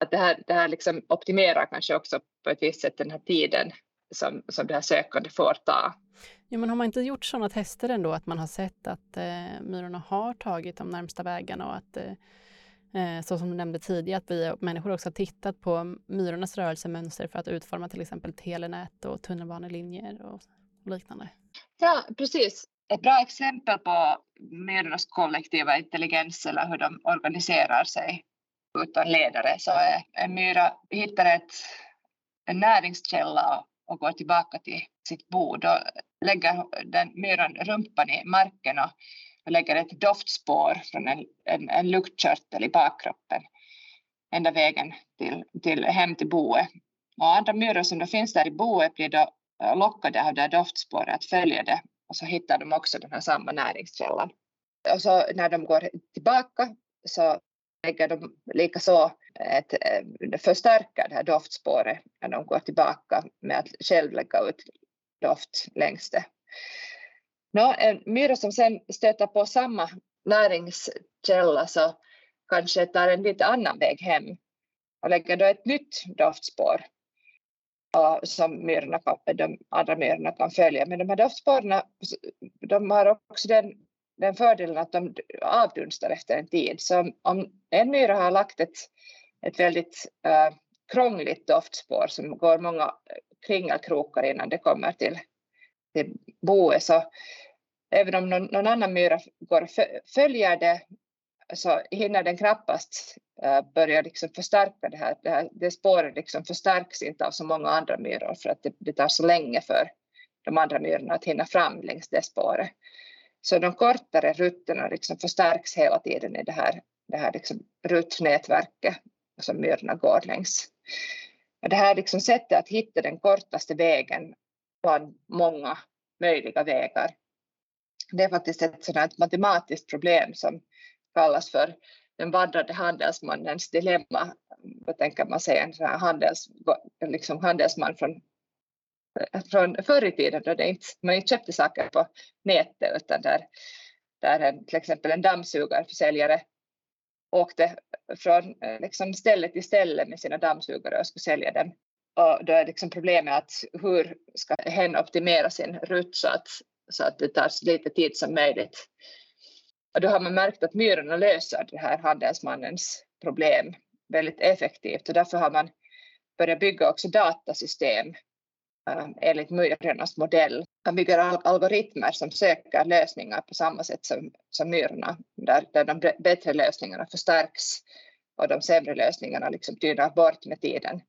Att det här, det här liksom optimerar kanske också på ett visst sätt den här tiden som, som det här sökande får ta. Ja, men har man inte gjort sådana tester ändå att man har sett att eh, myrorna har tagit de närmsta vägarna och att eh, eh så som du nämnde tidigare, att vi människor också har tittat på myrornas rörelsemönster för att utforma till exempel telenät och tunnelbanelinjer och liknande. Ja, precis. Ett bra exempel på myrornas kollektiva intelligens eller hur de organiserar sig utan ledare så är en myra hittar ett, en näringskälla och går tillbaka till sitt bo. Då lägger den myran rumpan i marken och och lägger ett doftspår från en, en, en luktkörtel i bakkroppen ända vägen till, till hem till boet. Och andra myror som då finns där i boet blir då eh, lockade av det här doftspåret att följa det och så hittar de också den här samma näringskällan. Och så när de går tillbaka så lägger de likaså ett, eh, förstärka förstärker det här doftspåret när de går tillbaka med att själv lägga ut doft längs det. Nå, en myra som sen stöter på samma näringskälla så kanske tar en lite annan väg hem och lägger då ett nytt doftspår och som myrorna de andra myrorna kan följa. Men de här doftspåren de har också den, den fördelen att de avdunstar efter en tid. Så om en myra har lagt ett, ett väldigt eh, krångligt doftspår som går många eh, kringelkrokar innan det kommer till, till boet så även om någon, någon annan myra går följer det så hinner den knappast uh, börja liksom förstärka det här. Det, här, det spåret liksom förstärks inte av så många andra myror för att det, det tar så länge för de andra myrorna att hinna fram längs det spåret. Så de kortare rutterna liksom förstärks hela tiden i det här, det här liksom ruttnätverket Alltså som myrorna går längs. Och det här liksom sättet att hitta den kortaste vägen bland många möjliga vägar det är faktiskt ett sådant matematiskt problem som kallas för den vandrande handelsmannens dilemma. Vad tänker man sig? en sån här handels, liksom handelsman från, från förr i tiden då det inte, man inte köpte saker på nätet utan där, där en, till exempel en dammsugarförsäljare åkte från eh, liksom ställe till ställe med sina dammsugare och skulle sälja dem. Och då är liksom problemet att hur ska hen optimera sin rutt så att så att det tar så lite tid som möjligt. Och då har man märkt att myrorna löser det här handelsmannens problem väldigt effektivt och därför har man börjat bygga också datasystem Äh, enligt myrornas modell. Man bygger algoritmer som söker lösningar på samma sätt som, som myrorna, där, där de bättre lösningarna förstärks och de sämre lösningarna liksom tynar bort med tiden.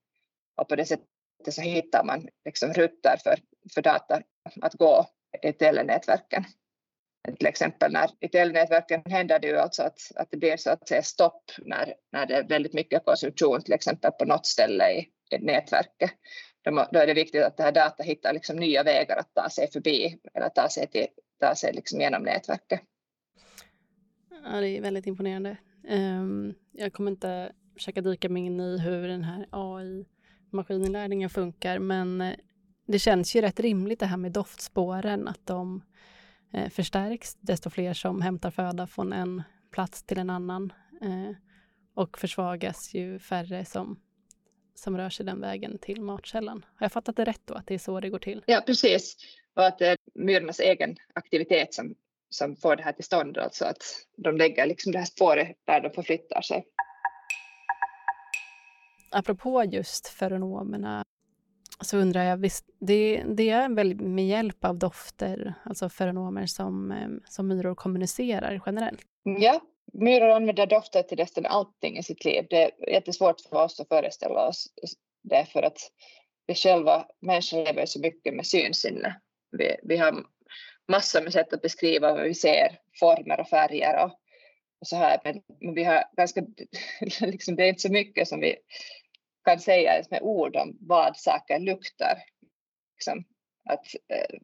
Och på det sättet så hittar man liksom rutter för, för data att gå i telenätverken. Till exempel när i telenätverken händer det ju alltså att, att det blir så att säga stopp när, när det är väldigt mycket konsumtion till exempel på något ställe i, i nätverket. Då, är det viktigt att det här data hittar liksom nya vägar att ta sig förbi eller ta sig, till, ta sig liksom genom nätverket. Ja, det är väldigt imponerande. Ehm, jag kommer inte försöka dyka mig in i hur den här AI maskininlärningen funkar, men eh, det känns ju rätt rimligt det här med doftspåren, att de eh, förstärks desto fler som hämtar föda från en plats till en annan eh, och försvagas ju färre som, som rör sig den vägen till matkällan. Har jag fattat det rätt då, att det är så det går till? Ja, precis. Och att det är myrornas egen aktivitet som, som får det här till stånd, alltså att de lägger liksom det här spåret där de förflyttar sig. Apropå just feronomerna så undrar jag, visst, det, det är väl med hjälp av dofter, alltså feronomer, som, eh, som myror kommunicerar generellt? Ja, myror använder dofter till nästan allting i sitt liv. Det är jättesvårt för oss att föreställa oss det för att vi själva, människor lever så mycket med synsinne. Vi, vi har massor med sätt att beskriva vad vi ser, former och färger och, och så här, men, men vi har ganska, liksom, det är inte så mycket som vi kan säga ens med ord om vad saker luktar. Liksom, att, eh,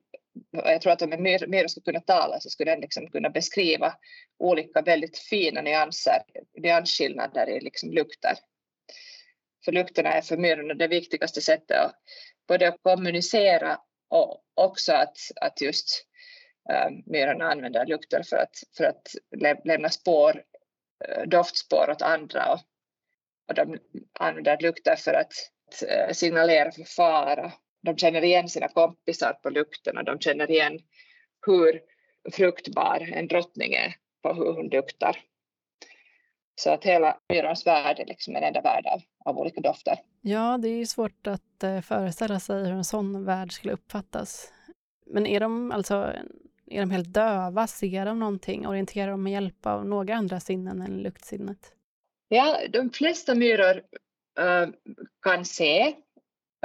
jag tror att om en myra skulle kunna tala så skulle den liksom kunna beskriva olika väldigt fina nyanser, nyansskillnader i liksom lukter. För lukterna är för myrorna det viktigaste sättet att både att kommunicera och också att, att just ehm, äh, myrorna använder lukter för att, för att lämna spår, äh, doftspår åt andra och och de använder lukter för att äh, signalera för fara. De känner igen sina kompisar på lukten och de känner igen hur fruktbar en drottning är på hur hon luktar. Så att hela myrans värld är liksom en enda värld av, av olika dofter. Ja, det är ju svårt att uh, föreställa sig hur en sån värld skulle uppfattas. Men är de alltså är de helt döva? Ser de någonting? Orienterar de med hjälp av några andra sinnen än luktsinnet? Ja, de flesta myror uh, kan se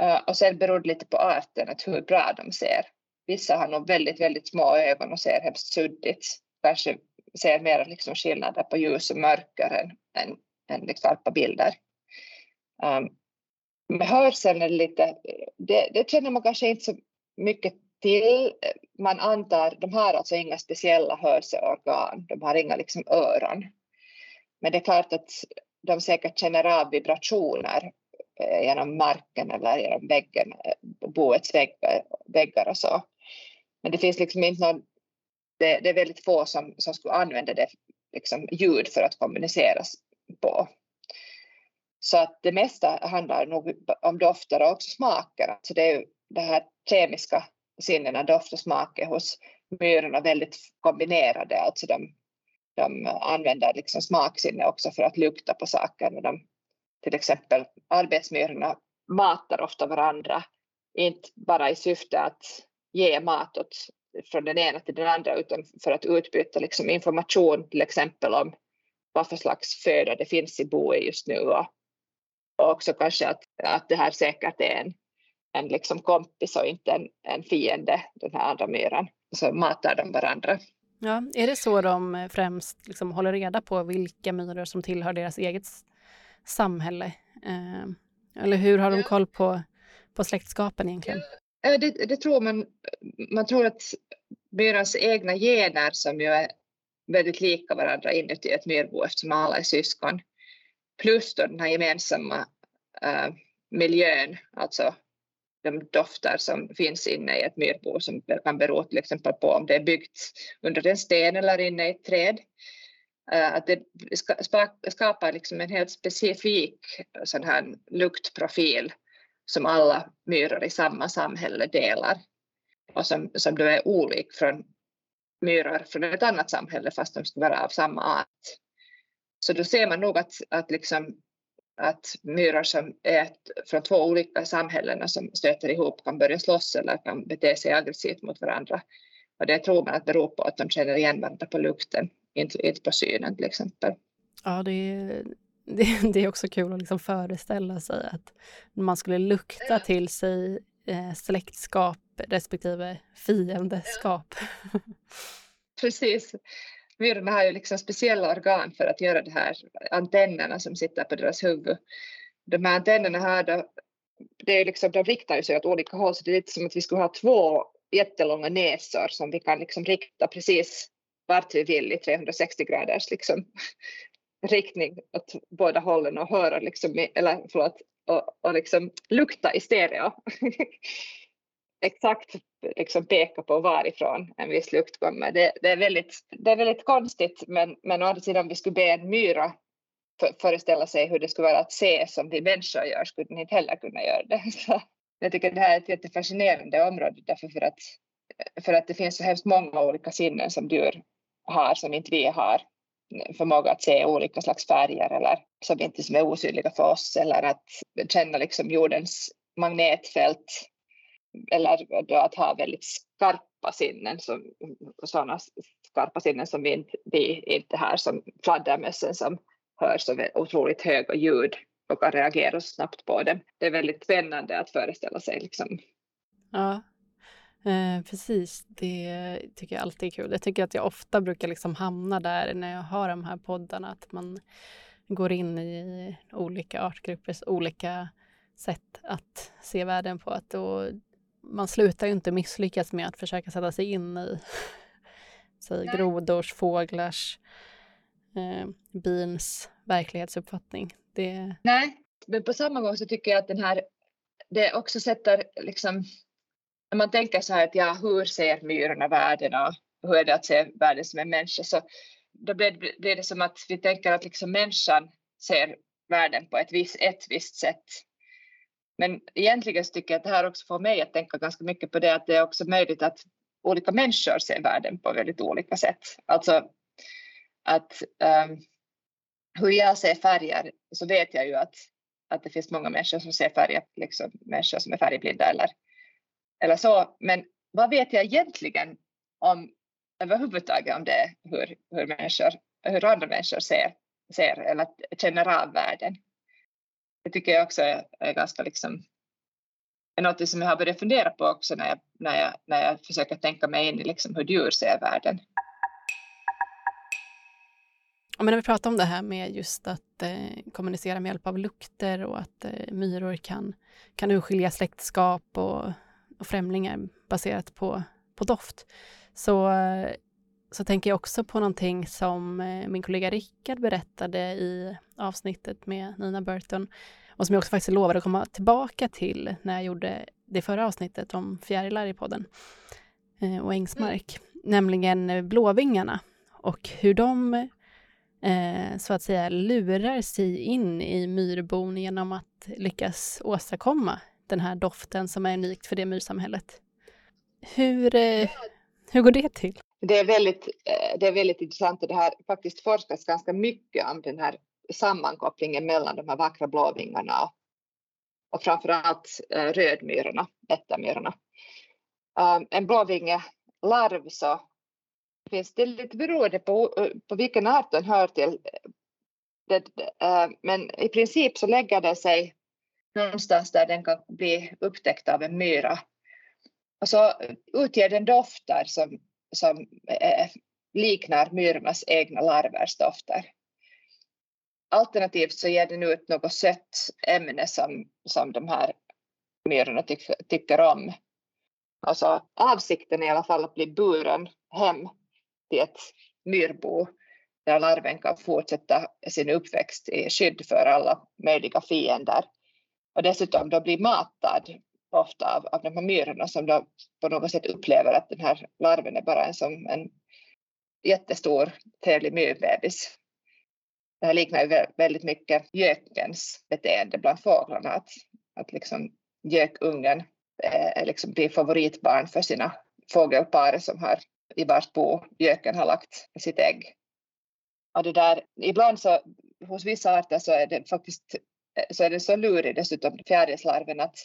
uh, och sen beror det lite på arten att hur bra de ser. Vissa har nog väldigt, väldigt små ögon och ser hemskt suddigt. Kanske ser mer liksom skillnader på ljus och mörker än, än, än liksom på bilder. Um, med hörseln är det lite, det, det känner man kanske inte så mycket till. Man antar, de har alltså inga speciella hörselorgan, de har inga liksom öron. Men det är klart att de säkert känner av vibrationer Eh, genom marken eller genom väggen, eh, boets väggar, eh, väggar och så. Men det finns liksom inte någon, det, det är väldigt få som, som skulle använda det liksom ljud för att kommunicera på. Så att det mesta handlar nog om dofter och också smaker. Alltså det är ju det här kemiska sinnena, doft och smaker hos myrorna väldigt kombinerade. Alltså de, de använder liksom smaksinne också för att lukta på saker. De, till exempel arbetsmyrorna matar ofta varandra, inte bara i syfte att ge mat åt, från den ena till den andra utan för att utbyta liksom information till exempel om vad för slags föda det finns i boet just nu och, och också kanske att, att det här säkert är en, en liksom kompis och inte en, en fiende, den här andra myran. Så matar de varandra. Ja, är det så de främst liksom håller reda på vilka myror som tillhör deras eget samhälle? Eh, eller hur har de koll på, på släktskapen egentligen? Det, det tror man. Man tror att myrans egna gener som ju är väldigt lika varandra inuti ett myrbo eftersom alla är syskon, plus då den här gemensamma uh, miljön, alltså de dofter som finns inne i ett myrbo som kan bero till exempel på om det är byggt under en sten eller inne i ett träd. Eh, att det skapar liksom en helt specifik sån här luktprofil som alla myror i samma samhälle delar och som, som då är olik från myror från ett annat samhälle fast de ska vara av samma art. Så då ser man nog att, att liksom att myror som är från två olika samhällen som stöter ihop kan börja slåss eller kan bete sig aggressivt mot varandra. Och det tror man att beror på att de känner igen varandra på lukten, inte, inte på synen till exempel. Ja, det är, det, det är också kul att liksom föreställa sig att man skulle lukta till sig eh, släktskap respektive fiendeskap. Precis myrorna har ju liksom speciella organ för att göra det här, antennerna som sitter på deras huvud. De här antennerna här, då, det är liksom, de riktar sig åt olika håll, så det är lite som att vi skulle ha två jättelånga näsor som vi kan liksom rikta precis vart vi vill i 360 graders liksom, riktning åt båda hållen och höra liksom, eller förlåt, och, och liksom lukta i stereo. exakt liksom peka på varifrån en viss lukt kommer. Det, det, är, väldigt, det är väldigt konstigt, men, men å andra sidan om vi skulle be en myra för, föreställa sig hur det skulle vara att se som vi människor gör, skulle den inte heller kunna göra det. Så jag tycker det här är ett jättefascinerande område, därför för att, för att det finns så hemskt många olika sinnen som djur har, som inte vi har förmåga att se olika slags färger eller som inte som är osynliga för oss eller att känna liksom jordens magnetfält eller då att ha väldigt skarpa sinnen, som, sådana skarpa sinnen som vi inte, vi inte har, som fladdermössen som hör så otroligt höga ljud och kan reagera snabbt på dem. Det är väldigt spännande att föreställa sig. Liksom. Ja, eh, precis. Det tycker jag alltid är kul. Jag tycker att jag ofta brukar liksom hamna där när jag har de här poddarna, att man går in i olika artgruppers olika sätt att se världen på. Att då, man slutar ju inte misslyckas med att försöka sätta sig in i säg, grodors, fåglars, eh, bins verklighetsuppfattning. Det... Nej, men på samma gång så tycker jag att den här, det också sätter liksom, när man tänker så här att ja, hur ser myrorna världen och hur är det att se världen som en människa, så då blir, blir det som att vi tänker att liksom människan ser världen på ett, vis, ett visst sätt men egentligen så tycker jag att det här också får mig att tänka ganska mycket på det att det är också möjligt att olika människor ser världen på väldigt olika sätt. Alltså att um, hur jag ser färger så vet jag ju att, att det finns många människor som ser färger, liksom människor som är färgblinda eller, eller så. Men vad vet jag egentligen om överhuvudtaget om det, hur, hur, människor, hur andra människor ser, ser eller känner av världen? det tycker jag också är, är ganska liksom är något som jag har börjat fundera på också när jag, när jag, när jag försöker tänka mig in i liksom hur djur ser världen. Ja, men när vi pratar om det här med just att eh, kommunicera med hjälp av lukter och att eh, myror kan, kan urskilja släktskap och, och främlingar baserat på, på doft, så, så tänker jag också på någonting som eh, min kollega Rickard berättade i avsnittet med Nina Burton och som jag också faktiskt lovade att komma tillbaka till när jag gjorde det förra avsnittet om fjärilar i podden eh, och ängsmark, mm. nämligen blåvingarna och hur de eh, så att säga lurar sig in i myrbon genom att lyckas åstadkomma den här doften som är unikt för det myrsamhället. Hur, eh, hur går det till? Det är väldigt, eh, det är väldigt intressant och det har faktiskt forskats ganska mycket om den här sammankopplingen mellan de här vackra blåvingarna och, och framförallt eh, rödmyrorna, ättamyrorna. Um, en blåvingelarv så finns det lite beroende på, på vilken art den hör till. Det, men i princip så lägger den sig någonstans där den kan bli upptäckt av en myra. Och så utger den dofter som, som eh, liknar myrornas egna larvers dofter. Alternativt så ger den ut något sött ämne som, som de här myrorna tyck, tycker om. Alltså avsikten är i alla fall att bli buren hem till ett myrbo där larven kan fortsätta sin uppväxt i skydd för alla möjliga fiender. Och dessutom då blir matad ofta av, av de här myrorna som då på något sätt upplever att den här larven är bara en, som en jättestor trevlig myrbebis det här liknar ju väldigt mycket gökens beteende bland fåglarna, att, att liksom gökungen eh, är liksom blir favoritbarn för sina fågelpar som har i vars bo göken har lagt sitt ägg. Och det där, ibland så hos vissa arter så är det faktiskt Eh, så är den så lurig dessutom fjärilslarven att,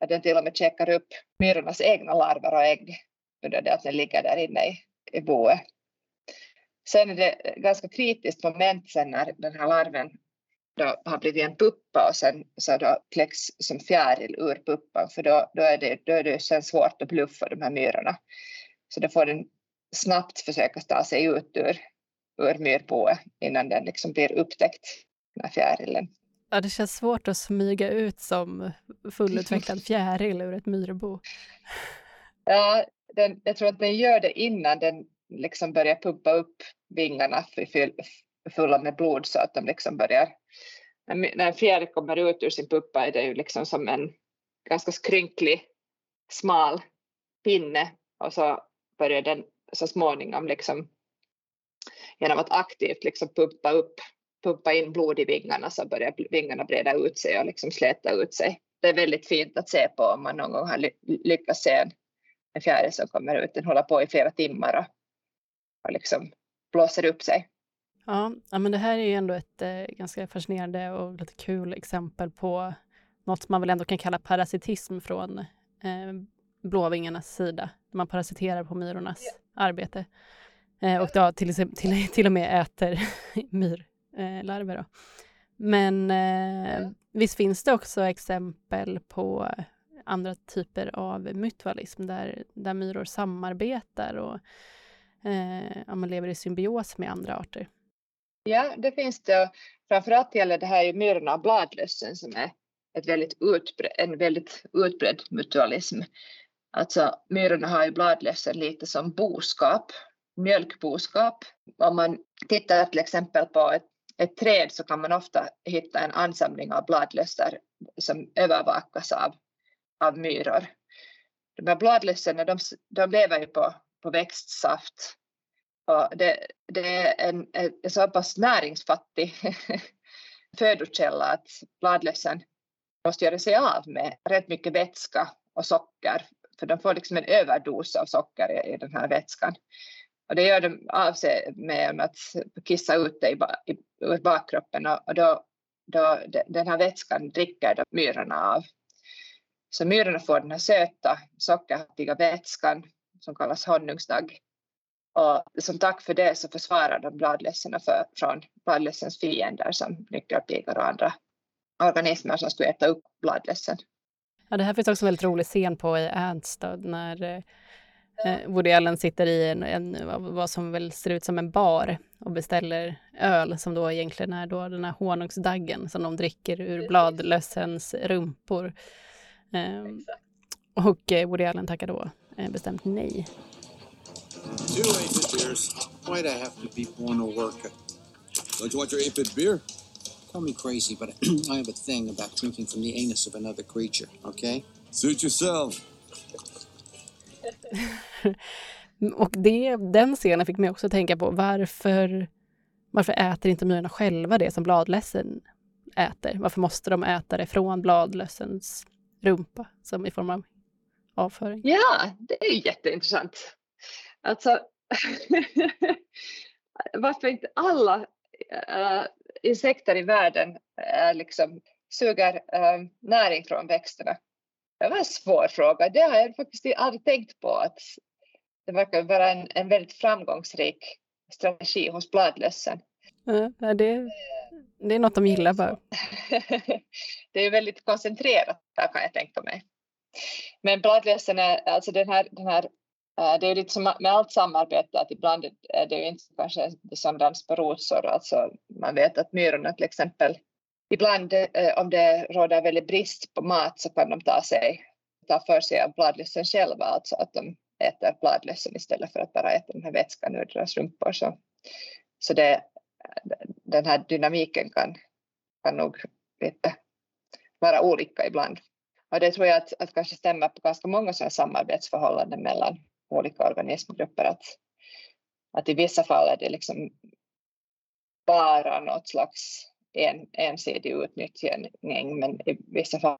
att den till och med käkar upp myrornas egna larver och ägg under det att den ligger där inne i, i boet. Sen är det ganska kritiskt moment sen när den här larven då har blivit en puppa och sen så då kläcks som fjäril ur puppan för då, då, är det, då är det sen svårt att bluffa de här myrorna. Så då får den snabbt försöka ta sig ut ur, ur myrboet innan den liksom blir upptäckt, den här fjärilen. Ja, det känns svårt att smyga ut som fullutvecklad fjäril ur ett myrbo. Ja, den, jag tror att den gör det innan den liksom börjar pumpa upp vingarna fulla med blod så att de liksom börjar... När en fjäril kommer ut ur sin puppa är det ju liksom som en ganska skrynklig, smal pinne och så börjar den så småningom liksom genom att aktivt liksom pumpa upp pumpa in blod i vingarna så börjar vingarna breda ut sig och liksom släta ut sig. Det är väldigt fint att se på om man någon gång har lyckats se en, en fjäril som kommer ut. Den håller på i flera timmar och, och liksom blåser upp sig. Ja, ja, men det här är ju ändå ett eh, ganska fascinerande och lite kul exempel på något som man väl ändå kan kalla parasitism från eh, blåvingarnas sida. Man parasiterar på myrornas ja. arbete. Eh, och då till, till, till och med äter myrlarver. Eh, Men eh, visst finns det också exempel på andra typer av mutualism där, där myror samarbetar och eh, man lever i symbios med andra arter. Ja, det finns det. Framförallt gäller det här ju myrorna och bladlössen som är ett väldigt utbredd, en väldigt utbredd mutualism. Alltså myrorna har ju bladlössen lite som boskap, mjölkboskap. Om man tittar till exempel på ett, ett träd så kan man ofta hitta en ansamling av bladlössar som övervakas av, av myror. De här bladlössen de, de lever ju på, på växtsaft och det, det är en, en så pass näringsfattig födokälla att bladlössen måste göra sig av med rätt mycket vätska och socker för de får liksom en överdos av socker i, i den här vätskan. Och det gör de av sig med att kissa ut det i, i, ur bakkroppen och, och då, då den här vätskan dricker de myrorna av. Så myrorna får den här söta sockerhaltiga vätskan som kallas honungsdagg och som tack för det så försvarar de bladlössen för, från bladlössens fiender som nyckelpigor och andra organismer som skulle äta upp bladlössen. Ja, det här finns också en väldigt rolig scen på i Ernst när eh, eh, Woody Allen sitter i en, en, vad som väl ser ut som en bar och beställer öl som då egentligen är då den här honungsdaggen som de dricker ur bladlössens rumpor. Eh, och eh, Woody Allen tackar då eh, bestämt nej. Two eight beers. Why'd I have to be born a worker? Don't you want your eight-bit beer? Call me crazy, but I have a thing about drinking from the anus of another creature, okay? Suit yourself. och det, den scenen fick mig också tänka på varför, varför äter inte myrorna själva det som bladlössen äter? Varför måste de äta det från bladlössens rumpa som i form av avföring? Ja, det är jätteintressant. Alltså, varför inte alla äh, insekter i världen äh, liksom suger äh, näring från växterna? Det var en svår fråga. Det har jag faktiskt aldrig tänkt på. att Det verkar vara en, en väldigt framgångsrik strategi hos bladlössen. Ja, det, det är något de gillar bara. det är väldigt koncentrerat, kan jag tänka mig. Men bladlössen är, alltså den här, den här Eh, det är lite som med allt samarbete att ibland är det ju inte kanske som dans på rosor. Alltså man vet att myrorna till exempel, ibland eh, om det råder väldigt brist på mat så kan de ta, sig, ta för sig av bladlössen själva, alltså att de äter bladlössen istället för att bara äta den här vätskan ur deras rumpor. Så, så det, den här dynamiken kan, kan nog lite vara olika ibland. Och det tror jag att, att kanske stämmer på ganska många sådana samarbetsförhållanden mellan olika organismgrupper att, att i vissa fall är det liksom bara något slags en, ensidig utnyttjning men i vissa fall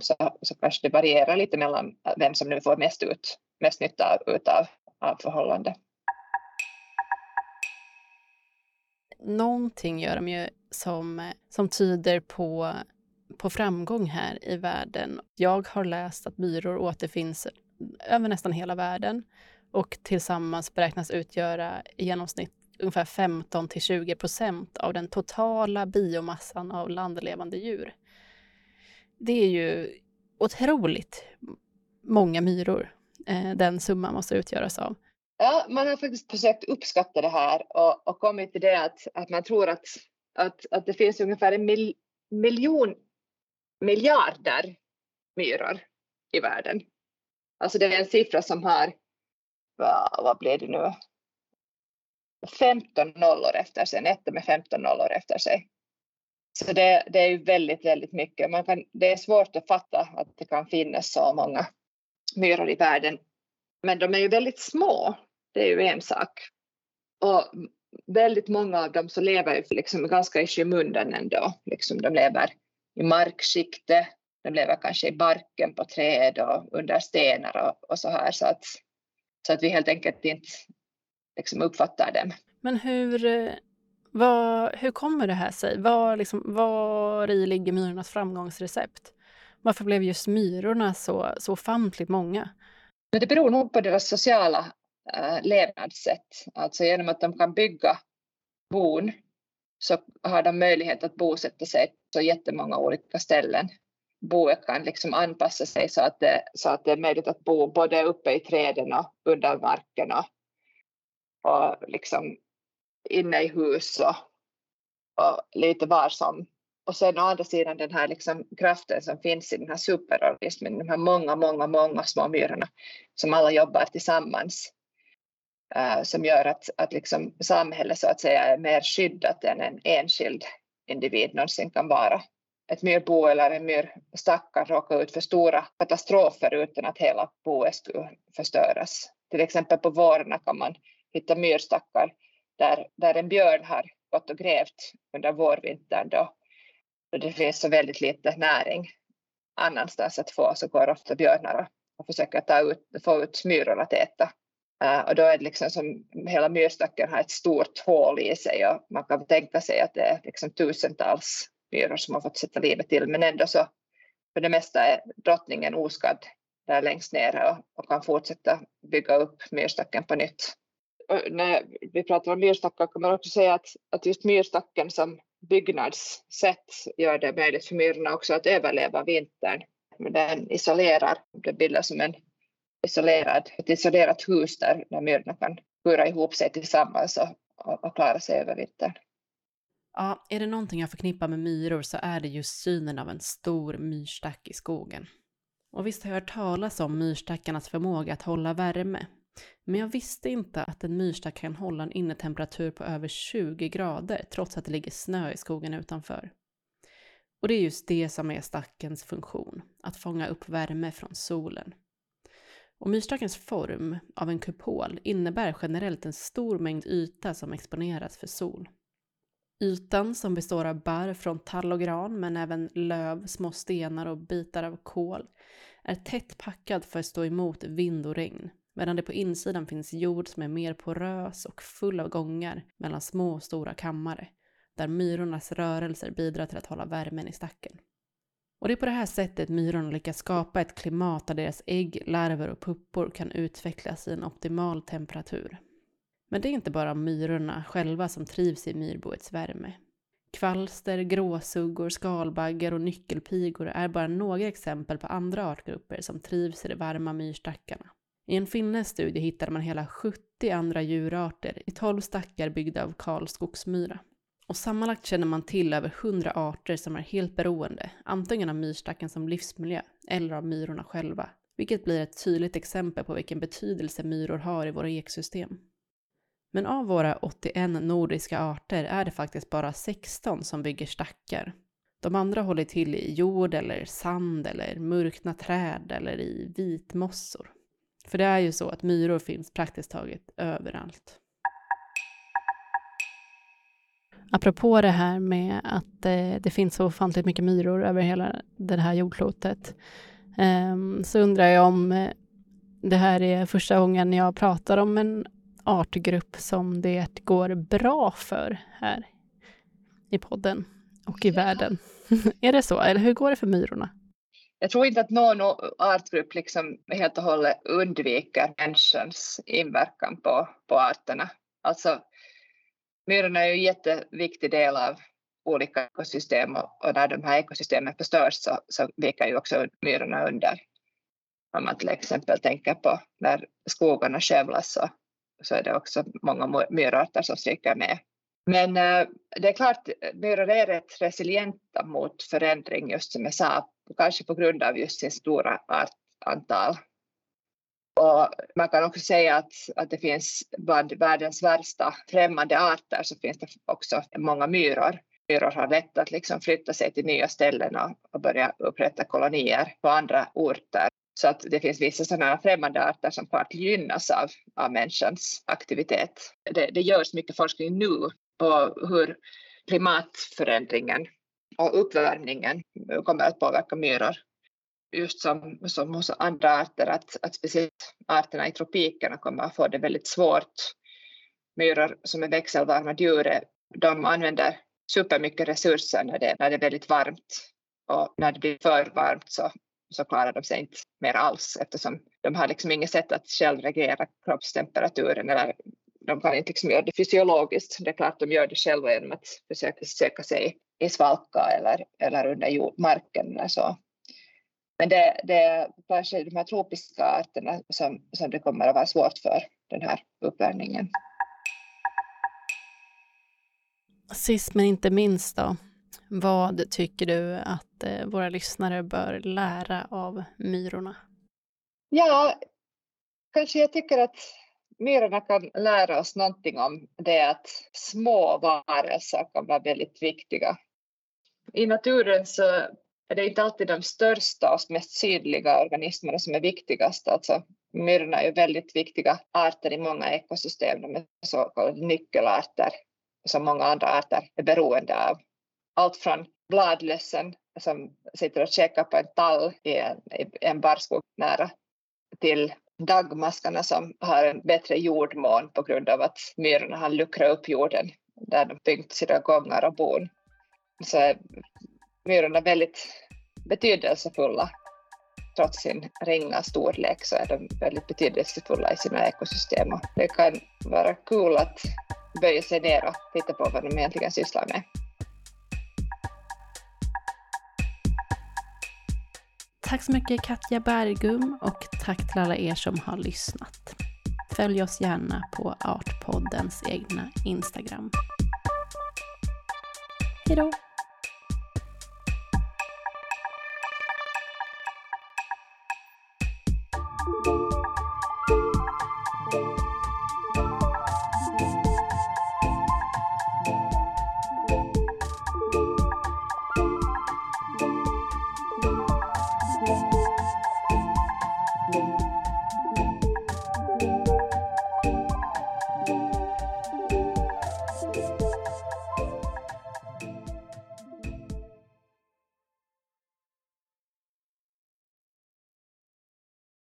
så, så kanske det varierar lite mellan vem som nu får mest, ut, mest nytta av, utav, av förhållandet. Någonting gör de ju som, som tyder på, på framgång här i världen. Jag har läst att myror återfinns över nästan hela världen och tillsammans beräknas utgöra i genomsnitt ungefär 15 till 20 procent av den totala biomassan av landlevande djur. Det är ju otroligt många myror eh, den summan måste utgöras av. Ja, man har faktiskt försökt uppskatta det här och, och kommit till det att, att man tror att, att, att det finns ungefär en mil, miljon miljarder myror i världen. Alltså det är en siffra som har, vad, vad blir det nu, 15 nollor efter sig, en etta med 15 nollor efter sig. Så det, det är ju väldigt, väldigt mycket. Man kan, det är svårt att fatta att det kan finnas så många myror i världen. Men de är ju väldigt små, det är ju en sak. Och väldigt många av dem så lever ju liksom ganska i skymundan ändå. Liksom de lever i markskiktet, de lever kanske i barken på träd och under stenar och, och så här. Så att, så att vi helt enkelt inte liksom uppfattar dem. Men hur, eh, vad, hur kommer det här sig? Var, liksom, var i ligger myrornas framgångsrecept? Varför blev just myrorna så, så ofantligt många? Det beror nog på deras sociala äh, levnadssätt. Alltså genom att de kan bygga bon så har de möjlighet att bosätta sig på jättemånga olika ställen. Boet kan liksom anpassa sig så att, det, så att det är möjligt att bo både uppe i träden och under marken och, och liksom inne i hus och, och lite var som. Och sen å andra sidan den här liksom kraften som finns i den här superorganismen, de här många, många, många små myrorna som alla jobbar tillsammans. Uh, som gör att, att liksom samhället så att säga är mer skyddat än en enskild individ någonsin kan vara. Ett myrbo eller en myrstack kan råka ut för stora katastrofer utan att hela boet skulle förstöras. Till exempel på vårarna kan man hitta myrstackar där, där en björn har gått och grävt under vårvintern då, då det finns så väldigt lite näring annanstans att få så går ofta björnar och försöker ta ut, få ut myror att äta. Uh, och då är det liksom som hela myrstacken har ett stort hål i sig och man kan tänka sig att det är liksom tusentals myror som har fått sätta livet till. Men ändå så för det mesta är drottningen oskadd där längst ner och, och kan fortsätta bygga upp myrstacken på nytt när vi pratar om myrstackar kan man också säga att, att just myrstacken som byggnadssätt gör det möjligt för myrorna också att överleva vintern. Den isolerar, det bildar som en isolerad, ett isolerat hus där, där myrorna kan bura ihop sig tillsammans och, och, och klara sig över vintern. Ja, är det någonting jag förknippar med myror så är det just synen av en stor myrstack i skogen. Och visst har jag hört talas om myrstackarnas förmåga att hålla värme, men jag visste inte att en myrstack kan hålla en innetemperatur på över 20 grader trots att det ligger snö i skogen utanför. Och det är just det som är stackens funktion, att fånga upp värme från solen. Och myrstackens form av en kupol innebär generellt en stor mängd yta som exponeras för sol. Ytan som består av barr från tall och gran men även löv, små stenar och bitar av kol är tätt packad för att stå emot vind och regn medan det på insidan finns jord som är mer porös och full av gångar mellan små och stora kammare, där myrornas rörelser bidrar till att hålla värmen i stacken. Och det är på det här sättet myrorna lyckas skapa ett klimat där deras ägg, larver och puppor kan utvecklas i en optimal temperatur. Men det är inte bara myrorna själva som trivs i myrboets värme. Kvalster, gråsuggor, skalbaggar och nyckelpigor är bara några exempel på andra artgrupper som trivs i de varma myrstackarna. I en finländsk studie hittade man hela 70 andra djurarter i 12 stackar byggda av Karl Skogsmyra. Och sammanlagt känner man till över 100 arter som är helt beroende, antingen av myrstacken som livsmiljö eller av myrorna själva, vilket blir ett tydligt exempel på vilken betydelse myror har i våra ekosystem. Men av våra 81 nordiska arter är det faktiskt bara 16 som bygger stackar. De andra håller till i jord eller sand eller mörkna träd eller i vitmossor. För det är ju så att myror finns praktiskt taget överallt. Apropå det här med att eh, det finns så ofantligt mycket myror över hela det här jordklotet eh, så undrar jag om eh, det här är första gången jag pratar om en artgrupp som det går bra för här i podden och i världen. är det så, eller hur går det för myrorna? Jag tror inte att någon artgrupp liksom helt och hållet undviker människans inverkan på, på arterna. Alltså, myrorna är ju en jätteviktig del av olika ekosystem och, och när de här ekosystemen förstörs så, så viker ju också myrorna under. Om man till exempel tänker på när skogarna skövlas så, så är det också många myrarter som stryker med. Men äh, det är klart, myror är rätt resilienta mot förändring just som jag sa kanske på grund av just sin stora artantal. Och man kan också säga att, att det finns bland världens värsta främmande arter så finns det också många myror. Myror har lätt att liksom flytta sig till nya ställen och, och börja upprätta kolonier på andra orter. Så att det finns vissa sådana främmande arter som klart gynnas av, av människans aktivitet. Det, det görs mycket forskning nu på hur klimatförändringen och uppvärmningen kommer att påverka myror. Just som, som hos andra arter, att, att speciellt arterna i tropikerna kommer att få det väldigt svårt. Myror som är växelvarma djur, de använder supermycket resurser när det, när det är väldigt varmt. Och när det blir för varmt så, så klarar de sig inte mer alls eftersom de har liksom inget sätt att själv reglera kroppstemperaturen eller de kan inte liksom göra det fysiologiskt. Det är klart de gör det själva genom att försöka söka sig i svalka eller, eller under jord, marken eller så. Men det, det är kanske de här tropiska arterna som, som det kommer att vara svårt för den här uppvärmningen. Sist men inte minst då, vad tycker du att eh, våra lyssnare bör lära av myrorna? Ja, kanske jag tycker att myrorna kan lära oss någonting om det att små varelser kan vara väldigt viktiga. I naturen så är det inte alltid de största och mest sydliga organismerna som är viktigast. Alltså, myrorna är ju väldigt viktiga arter i många ekosystem. De är så kallade nyckelarter som många andra arter är beroende av. Allt från bladlössen som sitter och käkar på en tall i en, i en barskog nära till dagmaskarna som har en bättre jordmån på grund av att myrorna har luckrat upp jorden där de byggt sina gångar och bon. Så är myrorna väldigt betydelsefulla. Trots sin ringa storlek så är de väldigt betydelsefulla i sina ekosystem och det kan vara kul att böja sig ner och titta på vad de egentligen sysslar med. Tack så mycket Katja Bergum och tack till alla er som har lyssnat. Följ oss gärna på Artpoddens egna Instagram. Hej då! You